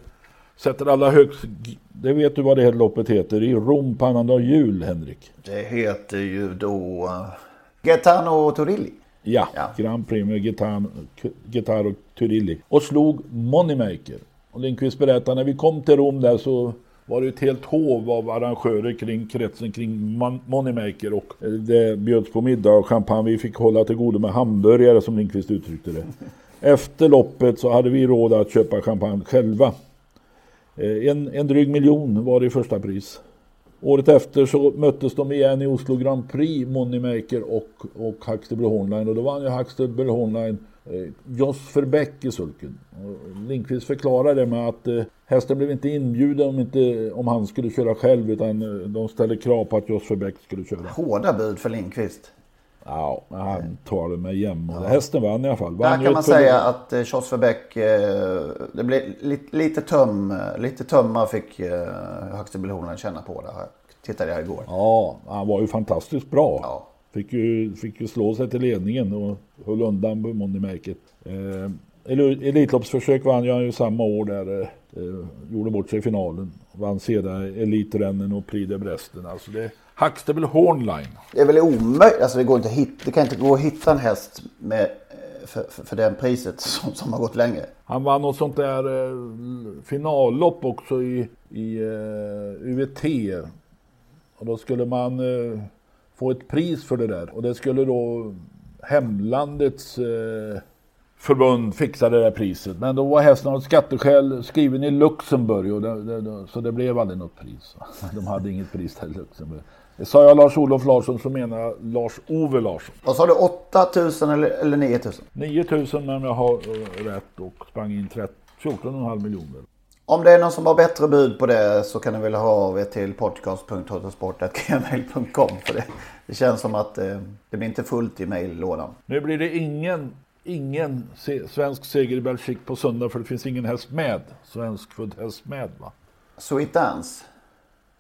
Speaker 3: sätter alla högst. Det vet du vad det här loppet heter i Rom på annandag jul, Henrik?
Speaker 2: Det heter ju då uh, Gaetano Turilli.
Speaker 3: Ja, ja. Grand Prix med Gaetano, Gaetano Turilli. Och slog Moneymaker. Och Lindqvist berättade när vi kom till Rom där så var det ett helt hov av arrangörer kring kretsen kring Moneymaker och eh, det bjöds på middag och champagne. Vi fick hålla till godo med hamburgare som Lindqvist uttryckte det. Efter loppet så hade vi råd att köpa champagne själva. Eh, en, en dryg miljon var det i första pris. Året efter så möttes de igen i Oslo Grand Prix, Moneymaker och, och Huxtable Hornline. Och då vann ju Huxtable Hornline Jos Verbeck i sulken. Lindqvist förklarade det med att eh, hästen blev inte inbjuden om, inte, om han skulle köra själv utan eh, de ställde krav på att Jos Verbeck skulle köra.
Speaker 2: Hårda bud för Lindqvist.
Speaker 3: Ja, han tar det med jämn. Ja. Hästen vann i alla fall.
Speaker 2: Där kan man säga att eh, Jos Verbeck, eh, det blev lite, lite töm, lite tömma fick eh, Huxtable Hornline känna på det här. Tittade jag igår.
Speaker 3: Ja, han var ju fantastiskt bra. Ja. Fick ju, fick ju slå sig till ledningen och höll undan Moneymaker. Eh, Elitloppsförsök vann jag ju samma år där. Eh, gjorde bort sig i finalen. Vann sedan Elitrennen och Prix de Bresten. Alltså det Huxtable Hornline.
Speaker 2: Det är väl omöjligt. Alltså det, går inte hit, det kan inte gå att hitta en häst med, eh, för, för, för det priset som, som har gått längre.
Speaker 3: Han vann något sånt där eh, finallopp också i, i eh, UVT. Och då skulle man eh, få ett pris för det där. Och det skulle då hemlandets eh, förbund fixade det där priset. Men då var hästen av skatteskäl skriven i Luxemburg och det, det, så det blev aldrig något pris. De hade inget pris där i Luxemburg. Det sa jag Lars-Olof Larsson så menar jag Lars-Ove Larsson.
Speaker 2: Vad sa du, 8000 eller, eller 9000?
Speaker 3: 9000 om jag har uh, rätt och sprang in 14,5 miljoner.
Speaker 2: Om det är någon som har bättre bud på det så kan ni väl ha av er till podcast.autosport.gmail.com för det, det känns som att eh, det blir inte fullt i mejllådan.
Speaker 3: Nu blir det ingen, ingen se, svensk seger i Belgique på söndag för det finns ingen häst med. Svenskfödd häst med va?
Speaker 2: Sweet Dance?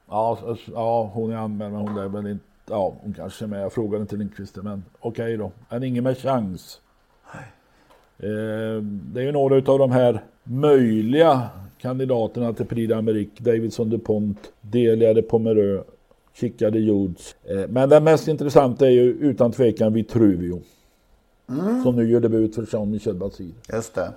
Speaker 3: Ja, ja, hon är anmäld men hon är väl inte... Ja, hon kanske är med. Jag frågade inte Lindqvist men okej okay då. En ingen med chans. Eh, det är ju några av de här möjliga kandidaterna till Prix d'Amérique. Davidson DuPont, Delia de Pomereux, Chica de Jodes. Eh, men den mest intressanta är ju utan tvekan Vitruvio. Mm. Som nu gör debut för Jean-Michel Basir.
Speaker 2: Just det.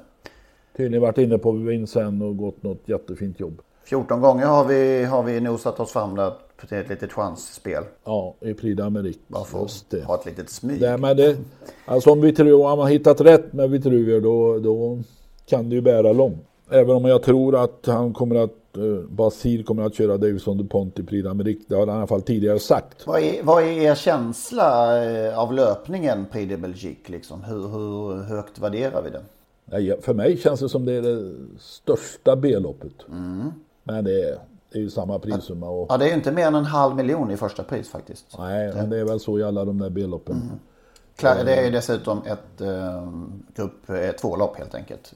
Speaker 3: Tydligen varit inne på Vincennes och gått något jättefint jobb.
Speaker 2: 14 gånger har vi, har vi nosat oss fram där till ett litet chansspel.
Speaker 3: Ja, i Prix d'Amérique.
Speaker 2: Varför det. ha ett litet smyg?
Speaker 3: Det, men det, alltså om, Vitruvio, om man hittat rätt med Vitruvio då, då kan det ju bära långt. Även om jag tror att han kommer att eh, Basir kommer att köra Davison DuPont i Prix d'Amérique. Det har han i alla fall tidigare sagt.
Speaker 2: Vad är, vad är er känsla eh, av löpningen Prix de Belgique? Liksom? Hur, hur högt värderar vi den?
Speaker 3: för mig känns det som det är det största B-loppet. Mm. Men det är, det är ju samma prissumma. Och...
Speaker 2: Ja, det är ju inte mer än en halv miljon i första pris faktiskt.
Speaker 3: Nej, men det är väl så i alla de där B-loppen. Mm.
Speaker 2: Det är dessutom ett eh, grupp 2-lopp helt enkelt.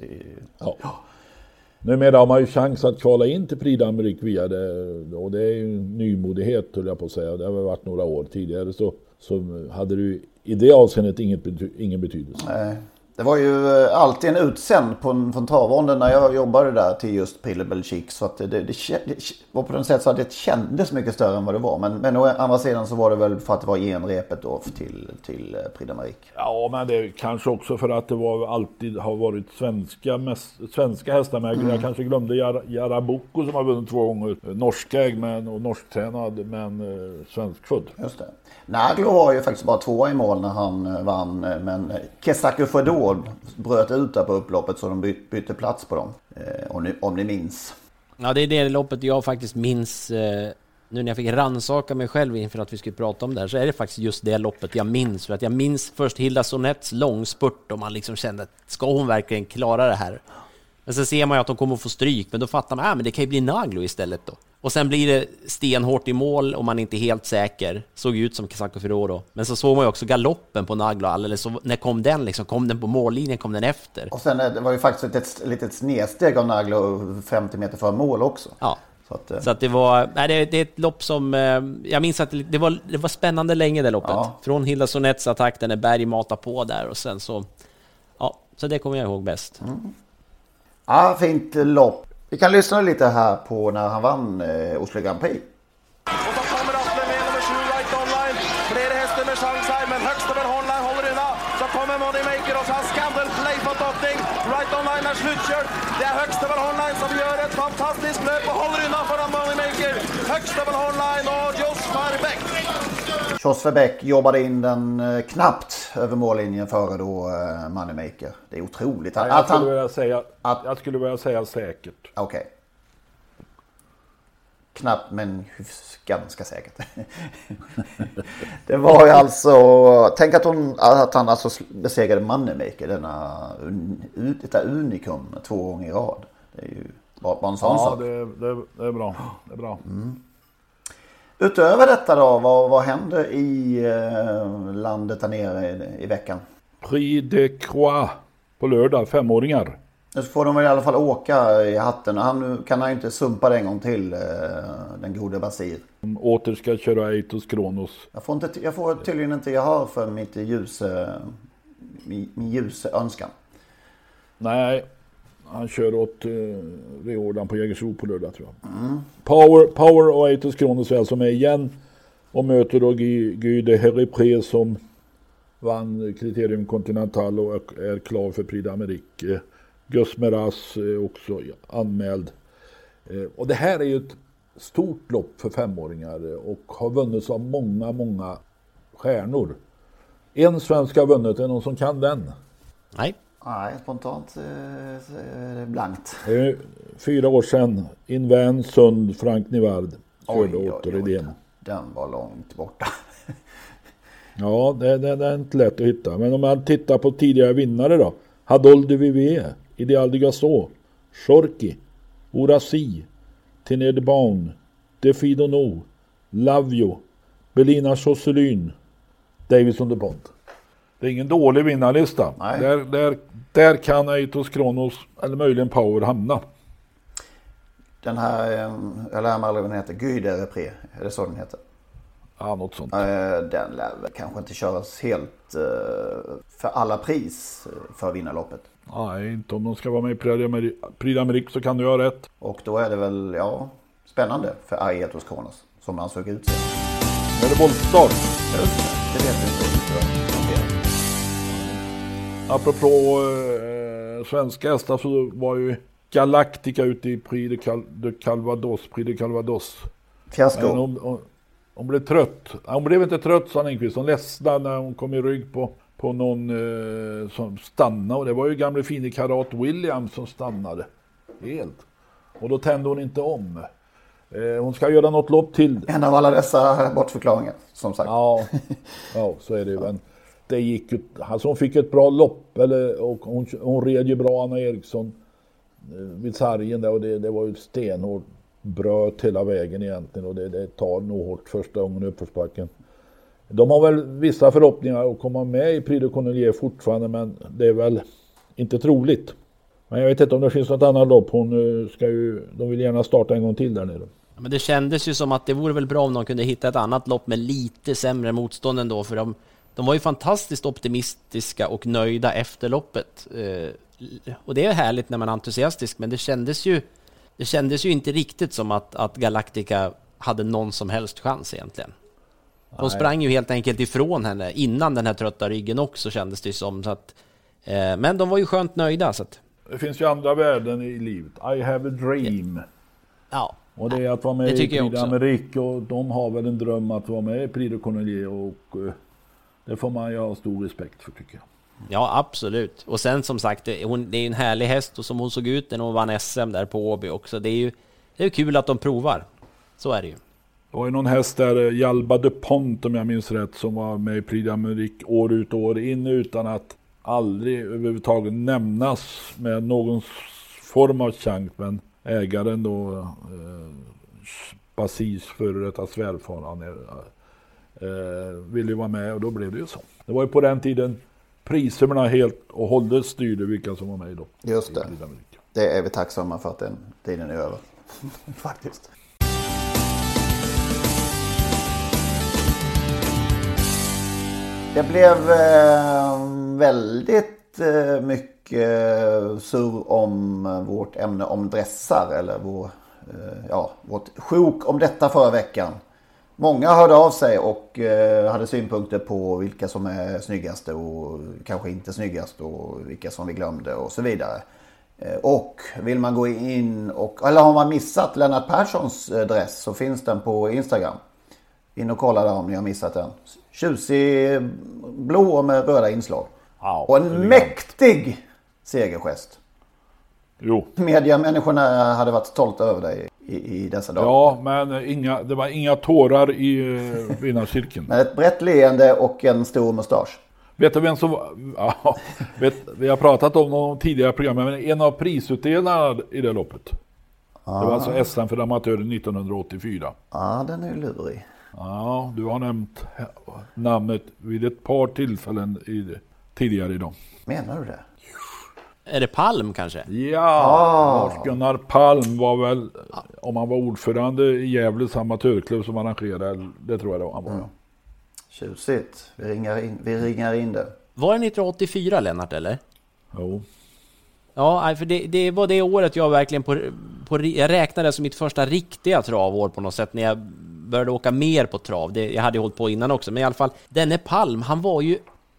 Speaker 3: Ja. Numera har man ju chans att kvala in till Prix d'Amérique via det. Och det är ju en nymodighet höll jag på att säga. Det har väl varit några år tidigare så, så hade du i det avseendet inget, ingen betydelse.
Speaker 2: Nej. Det var ju eh, alltid en utsänd på en, från travronden när jag jobbade där till just Prille Belgique. Så att det, det, det, var på något sätt så att det kändes mycket större än vad det var. Men, men å andra sidan så var det väl för att det var genrepet då till, till eh, Prix.
Speaker 3: Ja, men det kanske också för att det var, alltid har varit svenska, mest, svenska hästar med. Mm. Jag kanske glömde Jar, Jaraboko som har vunnit två gånger. Norskägd men, och norsktränad men eh, svenskfödd.
Speaker 2: Just det. Naglo var ju faktiskt bara tvåa i mål när han eh, vann. Men Kesaku Fedor bröt ut där på upploppet så de bytte plats på dem. Eh, om ni, om ni minns.
Speaker 4: Ja, det är det loppet jag faktiskt minns. Eh, nu när jag fick ransaka mig själv inför att vi skulle prata om det här så är det faktiskt just det loppet jag minns. För att jag minns först Hilda Sonets långspurt och man liksom kände att ska hon verkligen klara det här? Men sen ser man ju att de kommer att få stryk, men då fattar man att ah, det kan ju bli Naglo istället då. Och sen blir det stenhårt i mål och man är inte helt säker. Såg ut som Casacco Ferroro. Men så såg man ju också galoppen på Naglo alldeles. Så när kom den liksom? Kom den på mållinjen? Kom den efter?
Speaker 2: Och sen det var ju faktiskt ett litet snedsteg av Naglo 50 meter före mål också.
Speaker 4: Ja. Så att, eh, så att, det var, nej det, det, är ett lopp som, eh, jag minns att det var, det var spännande länge det loppet. Ja. Från Hilda Sonets attack, där Berg matar på där och sen så, ja, så det kommer jag ihåg bäst. Mm.
Speaker 2: Ja, fint lopp. Vi kan lyssna lite här på när han vann eh, Oslo Grand Prix.
Speaker 5: Och så kommer Atle med nummer sju, Right Online. Flera hästar med sjanse her, men över Online håller unna. Så kommer Moneymaker, och så har Scandal Play fått åpning. Right Online är slutkörd. Det är högst över Online som gör ett fantastiskt löp och håller undan foran Moneymaker. Huxtable Online og Joss Beck.
Speaker 2: Jos Verbeck jobbade in den eh, knappt över mållinjen före då eh, Moneymaker. Det är otroligt.
Speaker 3: Nej, jag, skulle vilja säga, att, jag skulle vilja säga säkert.
Speaker 2: Okej. Okay. Knappt men ganska säkert. det var ju alltså, tänk att, hon, att han alltså besegrade Moneymaker, denna, detta unikum två gånger i rad. Det är ju bara en sån
Speaker 3: ja,
Speaker 2: sak.
Speaker 3: Ja, det, det, det, är bra. Det är bra. Mm.
Speaker 2: Utöver detta då, vad, vad händer i eh, landet där nere i, i veckan?
Speaker 3: Prix de Croix på lördag, femåringar.
Speaker 2: Nu får de väl i alla fall åka i hatten. Han kan han ju inte sumpa det en gång till, eh, den gode Basir.
Speaker 3: De åter ska köra Eitos Kronos.
Speaker 2: Jag får, inte, jag får tydligen inte gehör för mitt ljus, min, min ljus önskan.
Speaker 3: Nej, han kör åt eh, Riordan på Jägersro på lördag tror jag. Mm. Power, Power och Eitos Kronos är alltså med igen. Och möter då Guy de Heripre som vann Kriterium Continental och är klar för Prix d'Amérique. Eh, Gus Meras är eh, också anmäld. Eh, och det här är ju ett stort lopp för femåringar och har vunnits av många, många stjärnor. En svensk har vunnit, är det någon som kan den?
Speaker 4: Nej.
Speaker 2: Nej, spontant eh, blankt.
Speaker 3: Fyra år sedan. Invän, Sund, Frank Nivard. Körde Otto Rydén.
Speaker 2: Den var långt borta.
Speaker 3: ja, det, det, det, är inte lätt att hitta. Men om man tittar på tidigare vinnare då. Hadol de Vivier, Ideal de Gasol, Shorki, Orasi, Tené de Baun, Defido No, Lavio, Belina Josselyn, Davison de Pont. Det är ingen dålig vinnarlista. Där, där, där kan Eitos Kronos eller möjligen Power hamna.
Speaker 2: Den här, eh, jag lär mig aldrig vad den heter, Guide Repré, är det så den heter?
Speaker 3: Ja, något sånt.
Speaker 2: Eh, den lär väl kanske inte köras helt eh, för alla pris för att vinna loppet.
Speaker 3: Nej, inte om de ska vara med i Prix d'Amérique så kan du ha rätt.
Speaker 2: Och då är det väl, ja, spännande för Aietos Kronos som han såg ut
Speaker 3: Är det voltstart?
Speaker 2: Just det, det vet vi inte.
Speaker 3: Apropå eh, svenska hästar så var ju Galactica ute i Prix de, Cal de Calvados. Prix de Calvados.
Speaker 2: Fiasko.
Speaker 3: Hon, hon, hon, blev trött. Hon blev inte trött sa Lindqvist. Hon ledsnade när hon kom i rygg på, på någon eh, som stannade. Och det var ju gamle fine Karat Williams som stannade. Helt. Och då tände hon inte om. Eh, hon ska göra något lopp till.
Speaker 2: En av alla dessa bortförklaringar som sagt.
Speaker 3: Ja, ja så är det ju. Men det gick ju, alltså hon fick ett bra lopp eller, och hon, hon red ju bra Anna Eriksson eh, vid sargen där och det, det var ju stenhårt bröt hela vägen egentligen och det, det tar nog hårt första gången i uppförsbacken. De har väl vissa förhoppningar att komma med i Prix de Cornelier fortfarande men det är väl inte troligt. Men jag vet inte om det finns något annat lopp. Hon eh, ska ju, de vill gärna starta en gång till där nere.
Speaker 4: Men det kändes ju som att det vore väl bra om de kunde hitta ett annat lopp med lite sämre motstånd ändå för de de var ju fantastiskt optimistiska och nöjda efter loppet. Eh, och det är härligt när man är entusiastisk, men det kändes ju, det kändes ju inte riktigt som att, att Galactica hade någon som helst chans egentligen. De Nej. sprang ju helt enkelt ifrån henne innan den här trötta ryggen också kändes det som. Så att, eh, men de var ju skönt nöjda. Så att...
Speaker 3: Det finns ju andra värden i livet. I have a dream.
Speaker 4: Ja.
Speaker 3: Och det är att vara med i Prix d'Amérique och de har väl en dröm att vara med i Prix de Cornelier och eh, det får man ju ha stor respekt för tycker jag.
Speaker 4: Ja, absolut. Och sen som sagt, hon, det är en härlig häst och som hon såg ut när hon vann SM där på Åby också. Det är ju det är kul att de provar. Så är det ju.
Speaker 3: Det var ju någon häst där, Jalba de Pont om jag minns rätt, som var med i Prix d'Amérique år ut och år in utan att aldrig överhuvudtaget nämnas med någon form av chans. Men ägaren då, eh, Basis före detta svärfar, han är eh, ville ju vara med och då blev det ju så. Det var ju på den tiden prissummorna helt och hållet styrde vilka som var med då.
Speaker 2: Just det. Det är vi tacksamma för att den tiden är över. Faktiskt. Det blev eh, väldigt eh, mycket surr om vårt ämne om dressar eller vår, eh, ja, vårt sjok om detta förra veckan. Många hörde av sig och eh, hade synpunkter på vilka som är snyggast och kanske inte snyggast och vilka som vi glömde och så vidare. Eh, och vill man gå in och, eller har man missat Lennart Perssons eh, dress så finns den på Instagram. In och kolla där om ni har missat den. Tjusig blå med röda inslag.
Speaker 3: Ja,
Speaker 2: och en mäktig segergest.
Speaker 3: Jo.
Speaker 2: Mediamänniskorna hade varit stolta över dig i, i dessa dagar.
Speaker 3: Ja, men inga, det var inga tårar i vinnarcirkeln.
Speaker 2: men ett brett leende och en stor mustasch.
Speaker 3: Vet du vem som ja, vet, Vi har pratat om de tidigare programmen, men en av prisutdelarna i det loppet. Ah. Det var alltså SM för amatörer 1984. Ja,
Speaker 2: ah, den är ju lurig.
Speaker 3: Ja, du har nämnt namnet vid ett par tillfällen i, tidigare idag.
Speaker 2: Menar du det?
Speaker 4: Är det Palm kanske?
Speaker 3: Ja, ah. Lars-Gunnar Palm var väl, om han var ordförande i Gävles amatörklubb som arrangerade, det tror jag det var han var. Mm.
Speaker 2: Tjusigt, vi ringar, in, vi ringar in det.
Speaker 4: Var det 1984 Lennart eller?
Speaker 3: Jo.
Speaker 4: Ja, för det, det var det året jag verkligen på, på, jag räknade som mitt första riktiga travår på något sätt när jag började åka mer på trav. Det, jag hade ju hållit på innan också, men i alla fall, denne Palm, han var ju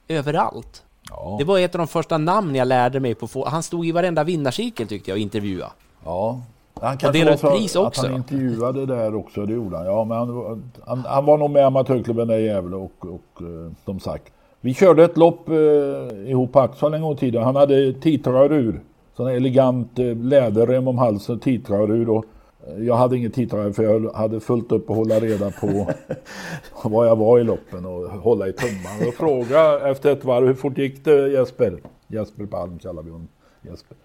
Speaker 4: överallt. Ja. Det var ett av de första namn jag lärde mig på. Han stod i varenda vinnarcirkel tyckte jag och intervjua.
Speaker 3: Ja. Han kanske
Speaker 4: ut pris också.
Speaker 3: Att han intervjuade där också, det gjorde han. Ja, men han, han, han var nog med i amatörklubben där i Gävle och, och, och eh, som sagt. Vi körde ett lopp eh, ihop på Axel en gång i tiden. Han hade titrarur. Sån elegant eh, läderrem om halsen, titrarur. Och eh, jag hade ingen titrare för jag hade fullt upp att hålla reda på var jag var i loppen och hålla i tummarna. Och fråga efter ett varv, hur fort gick det Jesper? Jesper Palm kallar vi honom. Jesper.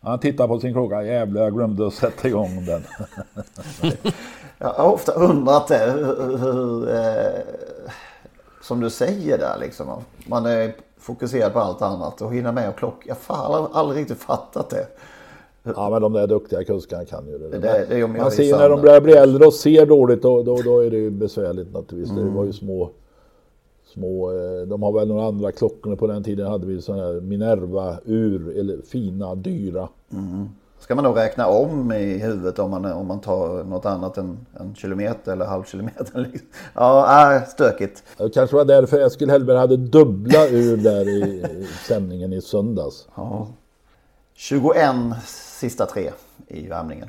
Speaker 3: Han tittar på sin klocka. Jävlar, jag glömde att sätta igång den.
Speaker 2: jag har ofta undrat det. Hur, hur, eh, som du säger där liksom. Man är fokuserad på allt annat och hinner med och klocka. Jag har aldrig riktigt fattat det.
Speaker 3: Ja men de där duktiga kuskarna kan ju det.
Speaker 2: det, det, det
Speaker 3: Man ser när de börjar bli äldre och ser dåligt då, då, då är det ju besvärligt naturligtvis. Mm. Det var ju små små, eh, de har väl några andra klockor på den tiden hade vi sådana här Minerva-ur, eller fina, dyra.
Speaker 2: Mm. Ska man då räkna om i huvudet om man, om man tar något annat än en kilometer eller halv kilometer? Liksom? Ja, äh, stökigt.
Speaker 3: Det kanske var därför Eskil Hellberg hade dubbla ur där i, sändningen i söndags.
Speaker 2: Ja. 21 sista tre i värmningen.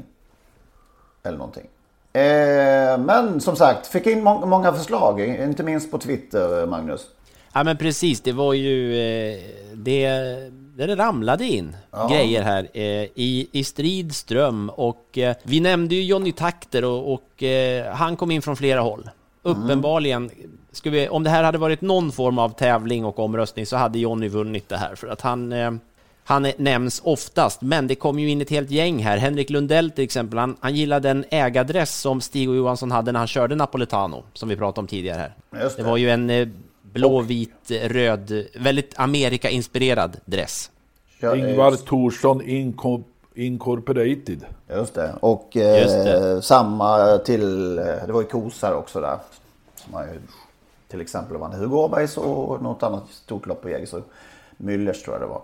Speaker 2: Eller någonting. Eh, men som sagt, fick in må många förslag, inte minst på Twitter, Magnus.
Speaker 4: Ja men precis, det var ju... Eh, det, det ramlade in ja. grejer här eh, i, i strid ström och eh, vi nämnde ju Johnny Takter och, och eh, han kom in från flera håll. Mm. Uppenbarligen, vi, om det här hade varit någon form av tävling och omröstning så hade Johnny vunnit det här för att han eh, han nämns oftast, men det kom ju in ett helt gäng här. Henrik Lundell till exempel, han, han gillade den ägadress som Stig och Johansson hade när han körde Napoletano, som vi pratade om tidigare här. Det. det. var ju en eh, blå, vit, röd, väldigt Amerika-inspirerad dress.
Speaker 3: Ja, Ingvar Thorsson Inco Incorporated.
Speaker 2: Just det, och eh, Just det. samma till, eh, det var ju Kosar också där. Som har ju till exempel vann Hugo Åbergs och något annat stort lopp på Jägersro. Müllers tror jag det var.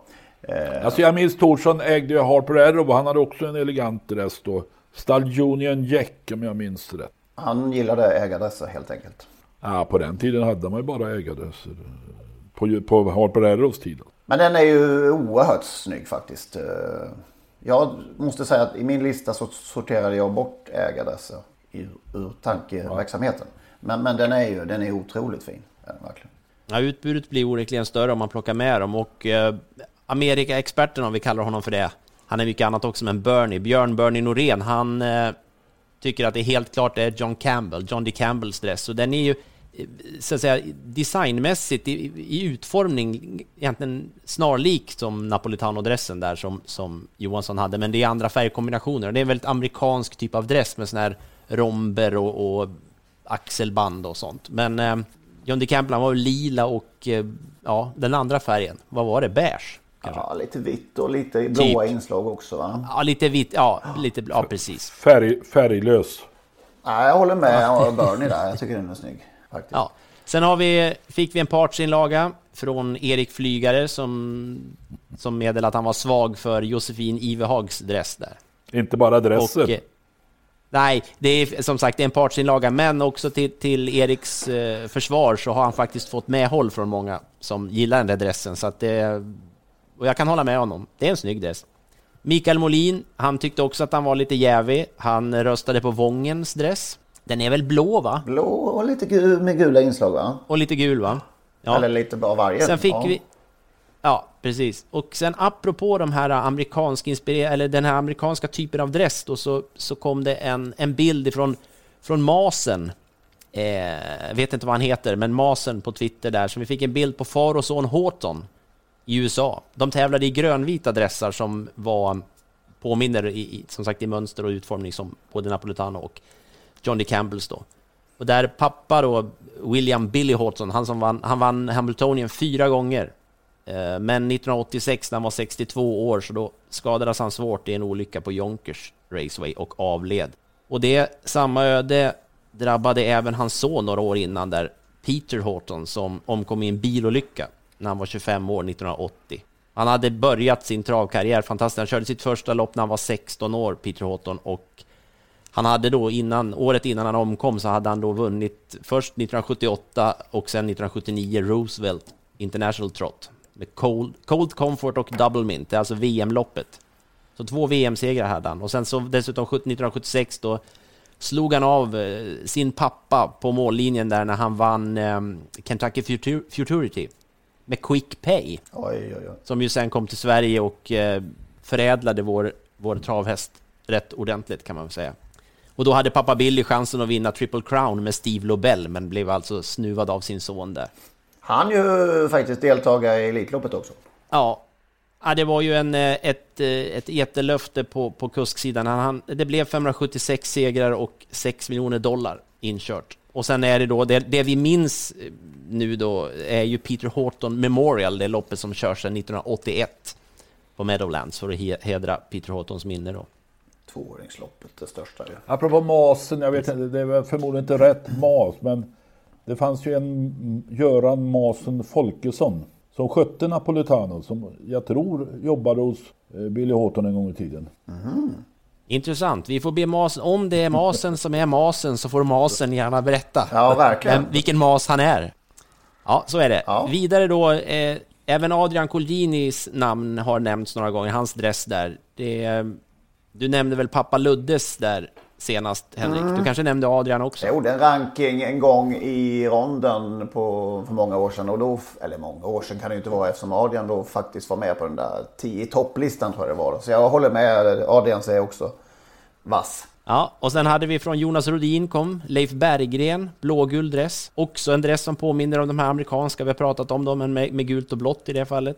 Speaker 3: Eh, alltså jag minns Thorsson ägde ju Harper Arrow och han hade också en elegant dress då. Stallionian Jack om jag minns rätt.
Speaker 2: Han gillade ägardresser helt enkelt.
Speaker 3: Ja, på den tiden hade man ju bara ägardresser. På, på Harper Arrows tid.
Speaker 2: Men den är ju oerhört snygg faktiskt. Eh, jag måste säga att i min lista så sorterade jag bort ägardresser ur, ur tankeverksamheten. Men, men den är ju den är otroligt fin. Verkligen.
Speaker 4: Ja, utbudet blir onekligen större om man plockar med dem och eh, Amerika-experten om vi kallar honom för det. Han är mycket annat också, men Bernie, Björn Bernie Norén, han eh, tycker att det är helt klart det är John Campbell, John D. Campbells dress. Och den är ju eh, så att säga designmässigt i, i utformning egentligen snarlik som Napolitano-dressen där som, som Johansson hade, men det är andra färgkombinationer. Det är en väldigt amerikansk typ av dress med sån här romber och, och axelband och sånt. Men eh, John D. Campbell han var lila och eh, ja, den andra färgen, vad var det? Beige?
Speaker 2: Kanske. Ja, lite vitt och lite blåa typ. inslag också va?
Speaker 4: Ja, lite vitt. Ja, lite, ja precis.
Speaker 3: Färg, färglös.
Speaker 2: Ja, jag håller med Bernie där. Jag tycker den är snygg. Faktiskt.
Speaker 4: Ja. Sen har vi, fick vi en partsinlaga från Erik Flygare som, som meddelade att han var svag för Josefin Ivehags dress där.
Speaker 3: Inte bara dressen. Och, eh,
Speaker 4: nej, det är som sagt en partsinlaga, men också till, till Eriks eh, försvar så har han faktiskt fått medhåll från många som gillar den där dressen. Så att det, och jag kan hålla med honom. Det är en snygg dress. Mikael Molin, han tyckte också att han var lite jävig. Han röstade på Vångens dress. Den är väl blå va?
Speaker 2: Blå och lite gul med gula inslag va?
Speaker 4: Och lite gul va?
Speaker 2: Ja. Eller lite av varje.
Speaker 4: Sen fick ja. vi... Ja, precis. Och sen apropå de här amerikansk eller den här amerikanska typen av dress då, så, så kom det en, en bild ifrån från Masen. Eh, vet inte vad han heter, men Masen på Twitter där, så vi fick en bild på far och son Horton i USA. De tävlade i grönvita dressar som var påminner i, som sagt i mönster och utformning som både Napolitano och Johnny Campbells då. Och där pappa då, William Billy Horton, han som vann, han vann Hamiltonien fyra gånger. Eh, men 1986 när han var 62 år så då skadades han svårt i en olycka på Jonkers Raceway och avled. Och det samma öde drabbade även hans son några år innan där, Peter Horton, som omkom i en bilolycka när han var 25 år 1980. Han hade börjat sin travkarriär fantastiskt. Han körde sitt första lopp när han var 16 år, Peter Houghton, och han hade då innan, året innan han omkom så hade han då vunnit först 1978 och sen 1979 Roosevelt International Trot med Cold, Cold Comfort och Double Mint, det är alltså VM-loppet. Så två VM-segrar hade han och sen så dessutom 1976 då slog han av eh, sin pappa på mållinjen där när han vann eh, Kentucky Futurity med Quick Pay.
Speaker 2: Oj, oj, oj.
Speaker 4: Som ju sen kom till Sverige och eh, förädlade vår, vår travhäst rätt ordentligt kan man väl säga. Och då hade pappa Billy chansen att vinna Triple Crown med Steve Lobel, men blev alltså snuvad av sin son där.
Speaker 2: Han ju faktiskt deltagare i Elitloppet också.
Speaker 4: Ja, Ja, det var ju en, eh, ett, eh, ett eterlöfte på, på kusksidan. Han, det blev 576 segrar och 6 miljoner dollar inkört. Och sen är det då, det, det, vi minns eh, nu då är ju Peter Horton Memorial, det loppet som körs sedan 1981 på Meadowlands för att hedra Peter Hortons minne då.
Speaker 2: Tvååringsloppet, det största ju.
Speaker 3: Apropå masen, jag vet inte, det är förmodligen inte rätt mas, men det fanns ju en Göran Masen Folkesson som skötte Napolitano som jag tror jobbade hos eh, Billy Horton en gång i tiden.
Speaker 4: Mm. Intressant. Vi får be Masen, om det är Masen som är Masen så får Masen gärna berätta.
Speaker 2: Ja, verkligen.
Speaker 4: vilken Mas han är. Ja, så är det. Ja. Vidare då, eh, även Adrian Colginis namn har nämnts några gånger, hans dress där. Det, du nämnde väl pappa Luddes där senast, Henrik? Mm. Du kanske nämnde Adrian också?
Speaker 2: Jag gjorde en ranking en gång i ronden på, för många år sedan. Och då, eller många år sedan kan det ju inte vara eftersom Adrian då faktiskt var med på den där 10 topplistan tror jag det var. Så jag håller med, Adrian säger också vass.
Speaker 4: Ja, och sen hade vi från Jonas Rodin kom Leif Berggren, blågul dress. Också en dress som påminner om de här amerikanska vi har pratat om dem, men med, med gult och blått i det fallet.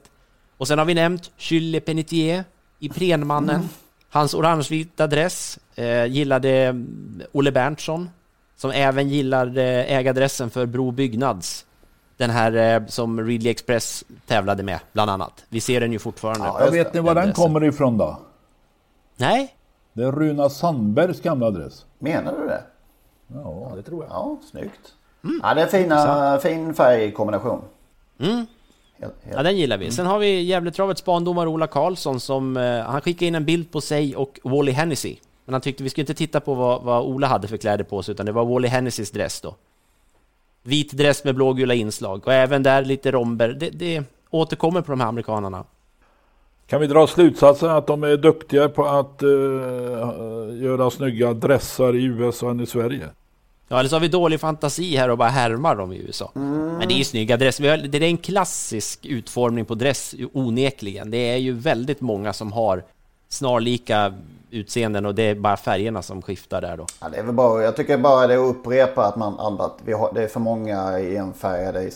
Speaker 4: Och sen har vi nämnt Chylle Penitier i Prenmannen. Mm. Hans orangevita dress eh, gillade Olle Berntsson, som även gillade ägadressen för Bro Byggnads. Den här eh, som Ridley Express tävlade med, bland annat. Vi ser den ju fortfarande.
Speaker 3: Ja, jag vet ni var den kommer ifrån då?
Speaker 4: Nej?
Speaker 3: Det är Runa Sandbergs gamla adress.
Speaker 2: Menar du det?
Speaker 3: Ja, det tror jag.
Speaker 2: Ja, snyggt. Mm. Ja, det är fina, fin färgkombination.
Speaker 4: Mm. Ja, den gillar vi. Mm. Sen har vi Gävletravets bandomare Ola Karlsson som eh, han skickade in en bild på sig och Wally Hennessy. Men han tyckte vi skulle inte titta på vad, vad Ola hade för kläder på sig, utan det var Wally Hennessys dress då. Vit dress med blågula inslag och även där lite romber. Det, det återkommer på de här amerikanarna.
Speaker 3: Kan vi dra slutsatsen att de är duktiga på att uh, göra snygga dressar i USA än i Sverige?
Speaker 4: Ja, eller så har vi dålig fantasi här och bara härmar dem i USA. Mm. Men det är ju snygga dresser. Det är en klassisk utformning på dress, onekligen. Det är ju väldigt många som har snarlika utseenden och det är bara färgerna som skiftar där då.
Speaker 2: Ja, det är väl bara, jag tycker bara det är att upprepa att, man, att vi har, det är för många enfärgade, i,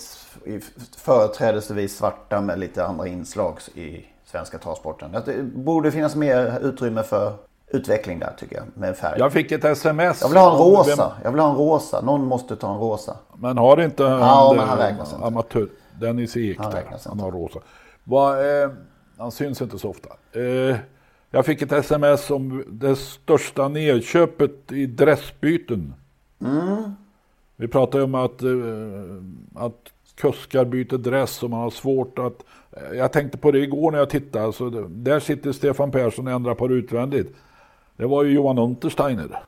Speaker 2: i, företrädesvis svarta med lite andra inslag i svenska travsporten. Det borde finnas mer utrymme för utveckling där tycker jag. Med färg.
Speaker 3: Jag fick ett sms.
Speaker 2: Jag vill ha en rosa. Jag vill ha en rosa. Någon måste ta en rosa.
Speaker 3: Men har inte han,
Speaker 2: ja, men han räknas inte.
Speaker 3: amatör. Dennis Ek
Speaker 2: han,
Speaker 3: där. han har rosa. Va, eh, han syns inte så ofta. Eh, jag fick ett sms om det största nedköpet i dressbyten.
Speaker 2: Mm.
Speaker 3: Vi pratade om att, eh, att kuskar byter dress och man har svårt att... Jag tänkte på det igår när jag tittade. Så där sitter Stefan Persson och ändrar på det utvändigt. Det var ju Johan Untersteiner.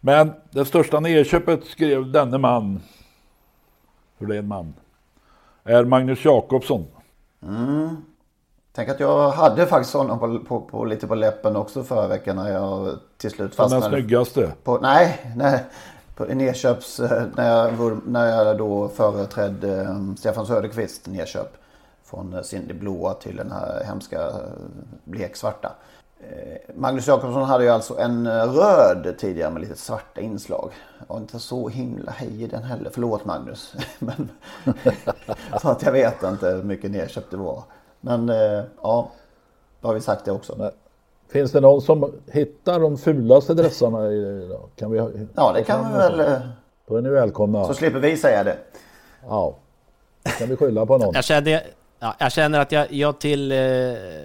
Speaker 3: Men det största nedköpet skrev denne man, för det är en man, är Magnus Jakobsson.
Speaker 2: Mm. Tänk att jag hade faktiskt honom på, på, på, lite på läppen också förra veckan när jag till slut
Speaker 3: fastnade. Den snyggaste?
Speaker 2: På, nej, nej. På nedköps, när jag, när jag då företrädde um, Stefan Söderqvist nedköp. Från sin blåa till den här hemska bleksvarta. Eh, Magnus Jakobsson hade ju alltså en röd tidigare med lite svarta inslag. Och inte så himla hej i den heller. Förlåt Magnus. Men, så att jag vet inte hur mycket nedköpt det var. Men eh, ja, då har vi sagt det också. Nej.
Speaker 3: Finns det någon som hittar de fulaste dressarna idag? Kan vi,
Speaker 2: ja, det kan vi väl. Eh,
Speaker 3: då är ni välkomna.
Speaker 2: Så slipper vi säga det.
Speaker 3: Ja, kan vi skylla på någon.
Speaker 4: Jag kände, Ja, jag känner att jag, jag till eh,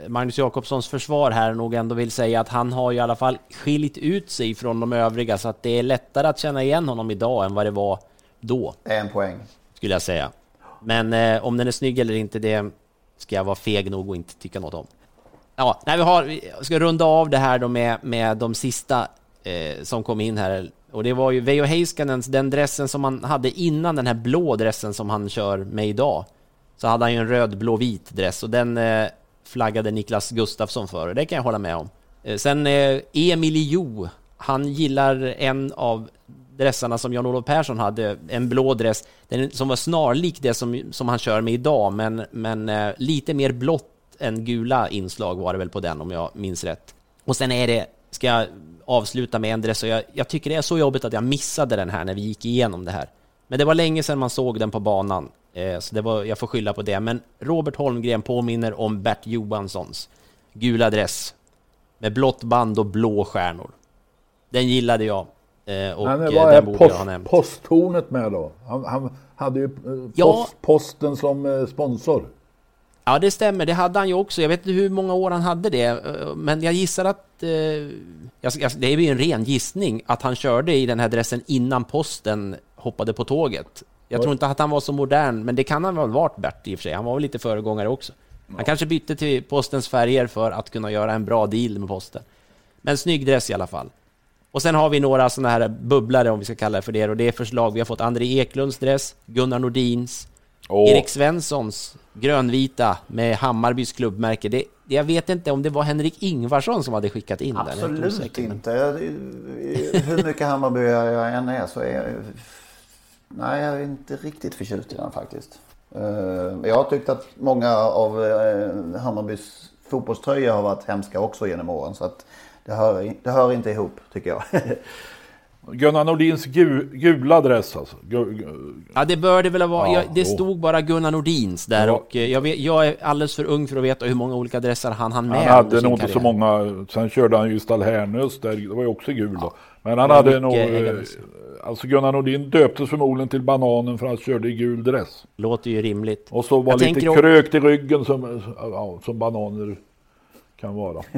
Speaker 4: Magnus Jakobssons försvar här nog ändå vill säga att han har i alla fall skilt ut sig från de övriga så att det är lättare att känna igen honom idag än vad det var då.
Speaker 2: En poäng.
Speaker 4: Skulle jag säga. Men eh, om den är snygg eller inte, det ska jag vara feg nog och inte tycka något om. Ja, nej, vi, har, vi ska runda av det här då med, med de sista eh, som kom in här. Och det var ju Veijo Heiskanens, den dressen som han hade innan den här blå dressen som han kör med idag så hade han ju en röd, blå, vit dress och den eh, flaggade Niklas Gustafsson för. Det kan jag hålla med om. Eh, sen eh, Emil Jo, han gillar en av dressarna som Jan-Olof Persson hade, en blå dress, den, som var snarlik det som, som han kör med idag, men, men lite mer blått än gula inslag var det väl på den om jag minns rätt. Och sen är det, ska jag avsluta med en dress, och jag, jag tycker det är så jobbigt att jag missade den här när vi gick igenom det här. Men det var länge sedan man såg den på banan, så det var, jag får skylla på det. Men Robert Holmgren påminner om Bert Johanssons gula dress med blått band och blå stjärnor. Den gillade jag. Eh, och
Speaker 3: Men
Speaker 4: eh,
Speaker 3: vad
Speaker 4: den
Speaker 3: är
Speaker 4: borde
Speaker 3: post,
Speaker 4: jag ha nämnt.
Speaker 3: posttornet med då? Han, han hade ju eh, post,
Speaker 4: Ja.
Speaker 3: posten som eh, sponsor.
Speaker 4: Ja, det stämmer. Det hade han ju också. Jag vet inte hur många år han hade det, eh, men jag gissar att... Eh, det är ju en ren gissning att han körde i den här dressen innan posten hoppade på tåget. Jag tror inte att han var så modern, men det kan han väl ha varit Bert i och för sig. Han var väl lite föregångare också. Han kanske bytte till postens färger för att kunna göra en bra deal med posten. Men snygg dress i alla fall. Och sen har vi några sådana här bubblare, om vi ska kalla det för det, och det är förslag. Vi har fått André Eklunds dress, Gunnar Nordins,
Speaker 3: Åh.
Speaker 4: Erik Svenssons grönvita med Hammarbys klubbmärke. Det, jag vet inte om det var Henrik Ingvarsson som hade skickat in den.
Speaker 2: Absolut
Speaker 4: osäker, men-
Speaker 2: inte. Hur mycket Hammarbyare jag än är så är. Nej, jag är inte riktigt förtjust i den faktiskt. Eh, Jag har tyckt att många av eh, Hammarbys fotbollströjor har varit hemska också genom åren. Så att det hör, det hör inte ihop tycker jag.
Speaker 3: Gunnar Nordins gu, gula dress alltså. Gu, gu,
Speaker 4: Ja, det bör det väl vara.
Speaker 3: Ja,
Speaker 4: jag, det stod bara Gunnar Nordins där
Speaker 3: Ja.
Speaker 4: och eh, jag, vet, jag är alldeles för ung för att veta hur många olika dressar han hann med
Speaker 3: han hade nog inte så många. Sen körde han ju Stall-Härnös där. Det var ju också gul då. Men han hade nog... eh. Alltså Gunnar Nordin döptes förmodligen till Bananen för att han körde i gul dress.
Speaker 4: Låter ju rimligt.
Speaker 3: Och så var
Speaker 4: Jag
Speaker 3: lite
Speaker 4: tänker
Speaker 3: krökt i ryggen som, ja, som bananer kan vara.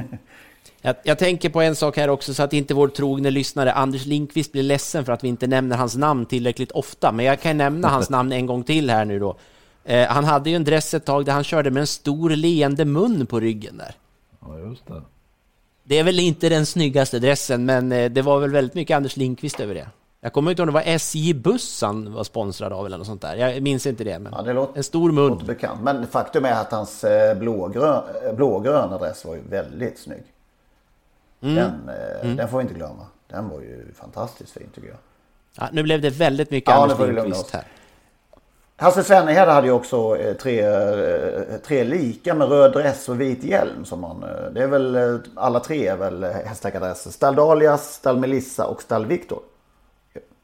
Speaker 4: Jag, jag tänker på en sak här också så att inte vår trogne lyssnare Anders Linkvist blir ledsen för att vi inte nämner hans namn tillräckligt ofta. Men jag kan nämna hans namn en gång till här nu då. Eh, han hade ju en dress ett tag där han körde med en stor leende mun på ryggen där.
Speaker 3: Ja, just det.
Speaker 4: Det är väl inte den snyggaste dressen, men eh, det var väl väldigt mycket Anders Linkvist över det. Jag kommer inte ihåg om det var SJ Buss han var sponsrad av eller något sånt där. Jag minns inte det, men
Speaker 2: Ja, det låter,
Speaker 4: en stor mun.
Speaker 2: låter bekant. Men faktum är att hans eh, blågrön, eh, blågröna dress var ju väldigt snygg.
Speaker 4: Mm.
Speaker 2: Den,
Speaker 4: Mm.
Speaker 2: den får vi inte glömma. Den var ju fantastiskt fin tycker jag.
Speaker 4: Ja, nu blev det väldigt mycket
Speaker 2: Ja,
Speaker 4: Anders Lindqvist här.
Speaker 2: Hasse Svennehed hade ju också eh, tre, eh, tre lika med röd dress och vit hjälm. Som man, eh, det är väl, alla tre är väl hästtäckardresser. Stall Dalias, Stall Melissa och Stall Victor.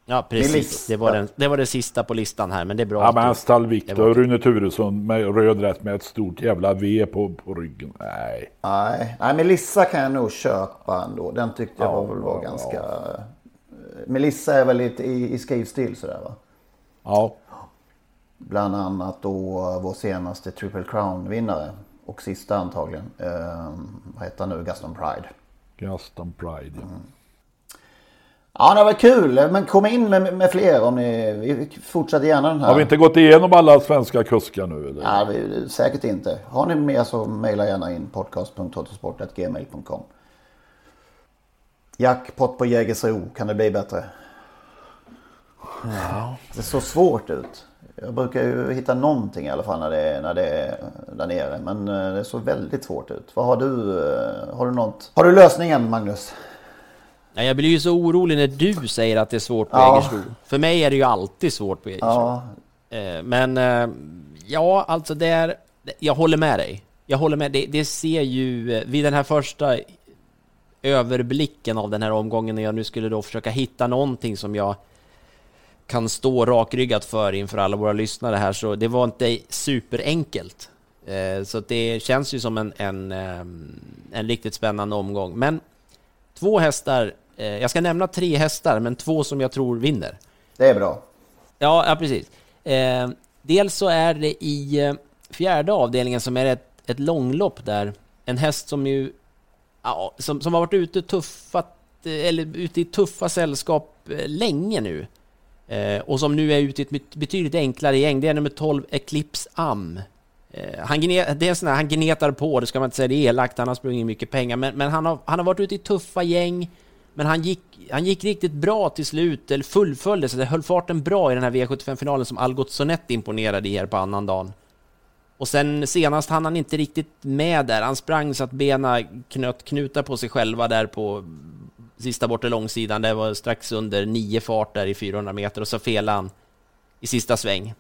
Speaker 4: Ja, precis. Det var, den, det var det sista på listan här, men det är bra.
Speaker 3: Ja men Stall Viktor
Speaker 4: var-
Speaker 3: och Rune Turesson med röd dress med ett stort jävla V på, på ryggen. Nej.
Speaker 2: Nej, nej Melissa kan jag nog köpa ändå. Den tyckte jag
Speaker 3: Ja,
Speaker 2: var, var
Speaker 3: ja,
Speaker 2: ganska... eh, Melissa är väl lite i, i skrivstil sådär va?
Speaker 3: Ja.
Speaker 2: Bland annat då vår senaste Triple Crown-vinnare. Och sista antagligen. Eh, vad heter han nu? Gaston Pride.
Speaker 3: Gaston Pride. Ja.
Speaker 2: Ja, det var kul. Men kom in med, med fler om ni... Vi fortsätter gärna den här.
Speaker 3: Har vi inte gått igenom alla svenska kuskar nu eller?
Speaker 2: Ja, vi, säkert inte. Har ni mer så mejla gärna in podcast.autosport.gmail.com Jackpot på Jägersro, kan det bli bättre?
Speaker 4: Ja.
Speaker 2: Det ser så svårt ut. Jag brukar ju hitta någonting i alla fall när det är, när det är där nere. Men eh, det såg väldigt svårt ut. Vad har du? eh, Har du något? Har du lösningen Magnus?
Speaker 4: Ja, jag blir ju så orolig när du säger att det är svårt på
Speaker 2: Ja.
Speaker 4: Jägersro. För mig är det ju alltid svårt på Jägersro.
Speaker 2: Ja,
Speaker 4: Eh, Men ja, alltså det är... Jag håller med dig. Jag håller med. Det, det ser ju vid den här första överblicken av den här omgången när jag nu skulle då försöka hitta någonting som jag kan stå rakryggat för inför alla våra lyssnare här så det var inte superenkelt. Eh, Så det känns ju som en, en, ehm, en riktigt spännande omgång. Men två hästar, eh, jag ska nämna tre hästar men två som jag tror vinner.
Speaker 2: det är bra.
Speaker 4: Ja, ja precis. Eh, dels så är det i eh, fjärde avdelningen som är ett, ett långlopp där. En häst som ju ja, som, som har varit ute tuffat, eh, eller ute i tuffa sällskap eh, länge nu. Eh, och som nu är ute i ett betydligt enklare gäng. Det är nummer 12, Eclipse Am. Eh, han, gnet, det är sån han gnetar på, det ska man inte säga, det är elakt, han har sprungit mycket pengar. Men, men han, har, han har varit ute i tuffa gäng. Men han gick, han gick riktigt bra till slut, eller fullföljde, så det höll farten bra i den här V75-finalen som Algot Sonett imponerade i här på annandagen. Och sen senast hann han inte riktigt med där. Han sprang så att benen knöt knutar på sig själva där på sista bortre långsidan. Det var strax under nio fart där i 400 meter och så felade han i sista sväng.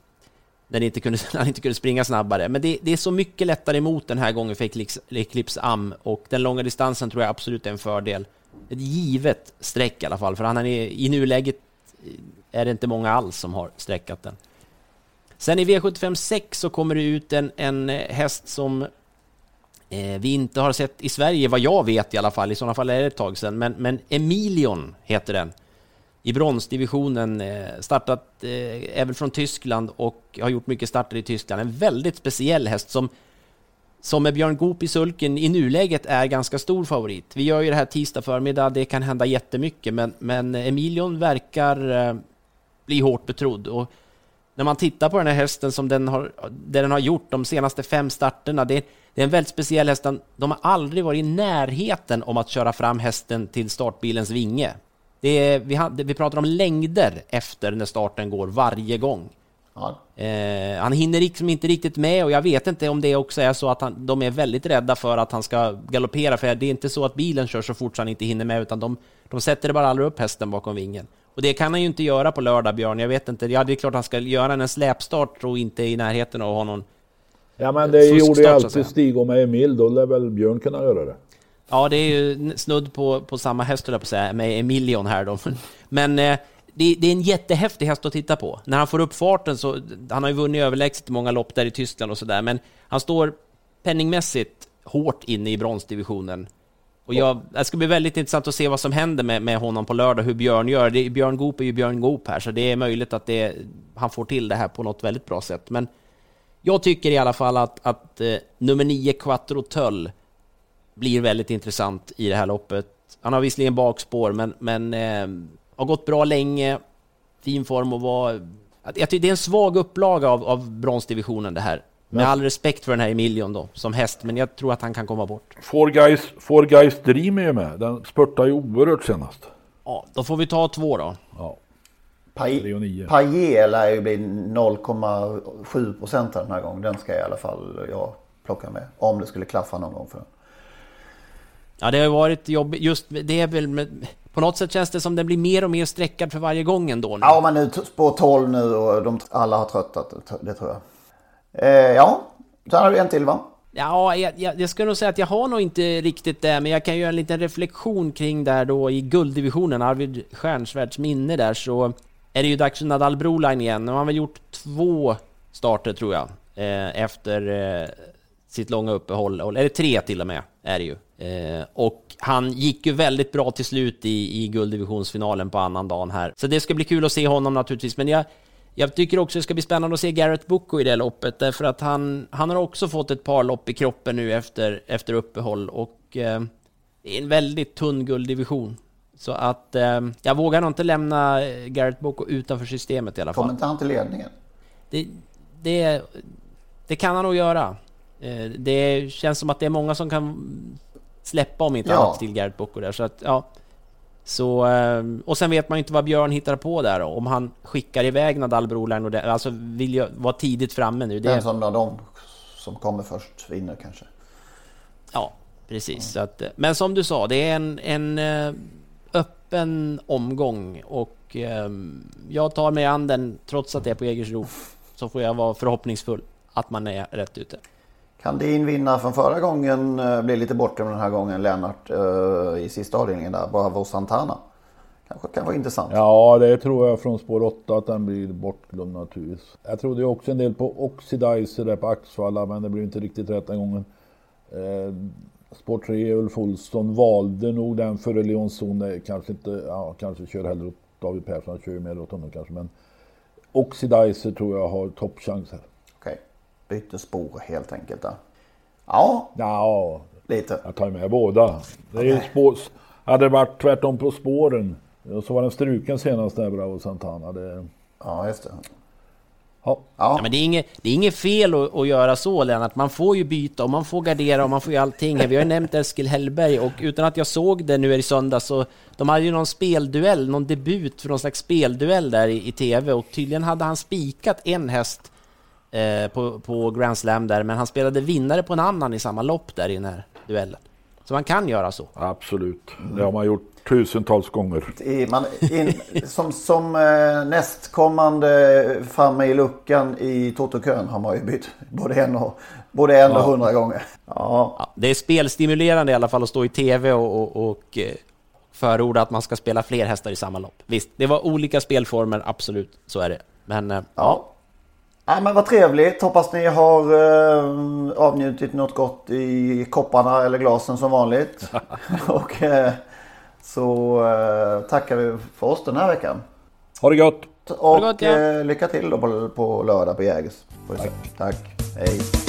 Speaker 4: När inte kunde, han inte kunde springa snabbare. Men det, det, är så mycket lättare emot den här gången för Eclipse Am och den långa distansen tror jag absolut är en fördel. Ett givet streck i alla fall, för han är i nuläget är det inte många alls som har streckat den. Sen i V75 6 så kommer det ut en, en häst som Eh, vi inte har sett i Sverige, vad jag vet i alla fall. I sådana fall är det ett tag sedan. Men, men Emilion heter den. I bronsdivisionen, eh, startat eh, även från Tyskland och har gjort mycket starter i Tyskland. En väldigt speciell häst som som med Björn Goop i sulken i nuläget är ganska stor favorit. Vi gör ju det här tisdag förmiddag, det kan hända jättemycket, men, men Emilion verkar eh, bli hårt betrodd. Och när man tittar på den här hästen som den har, det den har gjort de senaste fem starterna, det, det är en väldigt speciell häst. De har aldrig varit i närheten om att köra fram hästen till startbilens vinge. Det är, vi, har, vi pratar om längder efter när starten går varje gång. Ja. Eh, han hinner liksom inte riktigt med och jag vet inte om det också är så att han, de är väldigt rädda för att han ska galoppera, för det är inte så att bilen kör så fort så han inte hinner med, utan de, de sätter bara aldrig upp hästen bakom vingen. Och det kan han ju inte göra på lördag, Björn. Jag vet inte. Ja, det är klart han ska göra en släpstart och inte i närheten av honom.
Speaker 3: Ja, men det gjorde ju alltid Stig och med Emil. Då lär väl Björn kunna göra det.
Speaker 4: Ja, det är ju snudd på, på samma häst, på att säga, med Emilion här då. Men eh, det, det, är en jättehäftig häst att titta på. När han får upp farten så, han har ju vunnit överlägset i många lopp där i Tyskland och sådär, men han står penningmässigt hårt inne i bronsdivisionen. Och jag, det ska bli väldigt intressant att se vad som händer med, med honom på lördag, hur Björn gör. Det, Björn Goop är ju Björn Goop här, så det är möjligt att det, han får till det här på något väldigt bra sätt. Men jag tycker i alla fall att, att eh, nummer 9, Quattro Töll, blir väldigt intressant i det här loppet. Han har visserligen bakspår, men, men eh, har gått bra länge, fin form och var... Jag tycker det är en svag upplaga av, av bronsdivisionen det här. Med all respekt för den här Emilion då, som häst, men jag tror att han kan komma bort.
Speaker 3: Four Guys, Four Guys Dream är ju med. Den spurtar ju oerhört senast.
Speaker 4: Ja, då får vi ta två då.
Speaker 3: Ja.
Speaker 2: Paille lär ju bli 0,7 procent den här gången. Den ska jag i alla fall jag plocka med. Om det skulle klaffa någon gång för
Speaker 4: Ja, det har varit jobbigt. Just det är väl med, på något sätt känns det som den blir mer och mer sträckad för varje gång ändå.
Speaker 2: Nu. Ja, men nu på 12 nu och de, alla har tröttat. Det tror jag. Eh, ja, sen har du en till va?
Speaker 4: Ja, jag, jag, jag skulle nog säga att jag har nog inte riktigt det, men jag kan göra en liten reflektion kring där då i gulddivisionen, Arvid Stjärnsvärds minne där, så är det ju dags för Nadal Broline igen. Nu har han väl gjort två starter tror jag, eh, efter eh, sitt långa uppehåll, eller tre till och med är det ju. Eh, och han gick ju väldigt bra till slut i, i gulddivisionsfinalen på annan dagen här. Så det ska bli kul att se honom naturligtvis, men jag, jag tycker också det ska bli spännande att se Garrett Boko i det loppet, därför att han, han har också fått ett par lopp i kroppen nu efter, efter uppehåll och eh, det är en väldigt tunn gulddivision. Så att eh, jag vågar nog inte lämna eh, Garrett Boko utanför systemet i alla fall.
Speaker 2: Kommer inte han till ledningen?
Speaker 4: Det, det, det kan han nog göra. Eh, det känns som att det är många som kan släppa om inte ja. annat till Garrett Boko där. Så att, ja. Så, eh, och sen vet man ju inte vad Björn hittar på där. Om han skickar iväg Nadal Broline och det, alltså vill ju vara tidigt framme nu.
Speaker 2: Det... Den som de som kommer först vinner kanske.
Speaker 4: Ja, precis. Mm. Att, men som du sa, det är en, en eh, öppen omgång och jag tar mig an den trots att det är på Jägersro. Så får jag vara förhoppningsfull att man är rätt ute.
Speaker 2: Kan din vinnare från förra gången eh, bli lite bortglömd den här gången, Lennart, eh, i sista avdelningen där, Bravo Santana? Kanske kan vara intressant.
Speaker 3: Ja, det tror jag från spår 8 att den blir bortglömd naturligtvis. Jag trodde också en del på Oxidizer där på Axvalla, men det blev inte riktigt rätt den gången. Eh, spår 3, Ulf Olsson valde nog den före Leonzon. Kanske inte, ja, kanske kör hellre åt David Persson, han kör ju mer åt honom kanske, men Oxidizer tror jag har toppchans här
Speaker 2: bytte spår helt enkelt. Där. Ja,
Speaker 3: ja,
Speaker 2: lite.
Speaker 3: Jag tar med båda. Det är okay. spår, hade det varit tvärtom på spåren så var den struken senast där Bravo Santana. Det...
Speaker 2: Ja, just det.
Speaker 4: Ja. ja. men det är, inget, det är inget fel att, att, göra så Lennart. Man får ju byta och man får gardera och man får ju allting. Vi har ju nämnt Eskil Hellberg och utan att jag såg det nu i söndag så de hade ju någon spelduell, någon debut för någon slags spelduell där i, i TV och tydligen hade han spikat en häst eh, på, på Grand Slam där, men han spelade vinnare på en annan i samma lopp där i den här duellen. Så man kan göra så.
Speaker 3: Absolut, det har man gjort tusentals gånger.
Speaker 2: I, man, in, som som eh, nästkommande framme i luckan i Totokön har man ju bytt både en och, både en och hundra gånger. Ja.
Speaker 4: ja. det är spelstimulerande i alla fall att stå i tv och, och, och eh, förorda att man ska spela fler hästar i samma lopp. Visst, det var olika spelformer, absolut, så är det. Men
Speaker 2: ja. ja. Ja, men vad trevligt. Hoppas ni har eh, avnjutit något gott i kopparna eller glasen som vanligt. och eh, så eh, tackar vi för oss den här veckan.
Speaker 3: Ha det gott!
Speaker 2: Och det gott, ja. Eh, lycka till då på, på lördag på Jägers. Tack. Tack. Hej.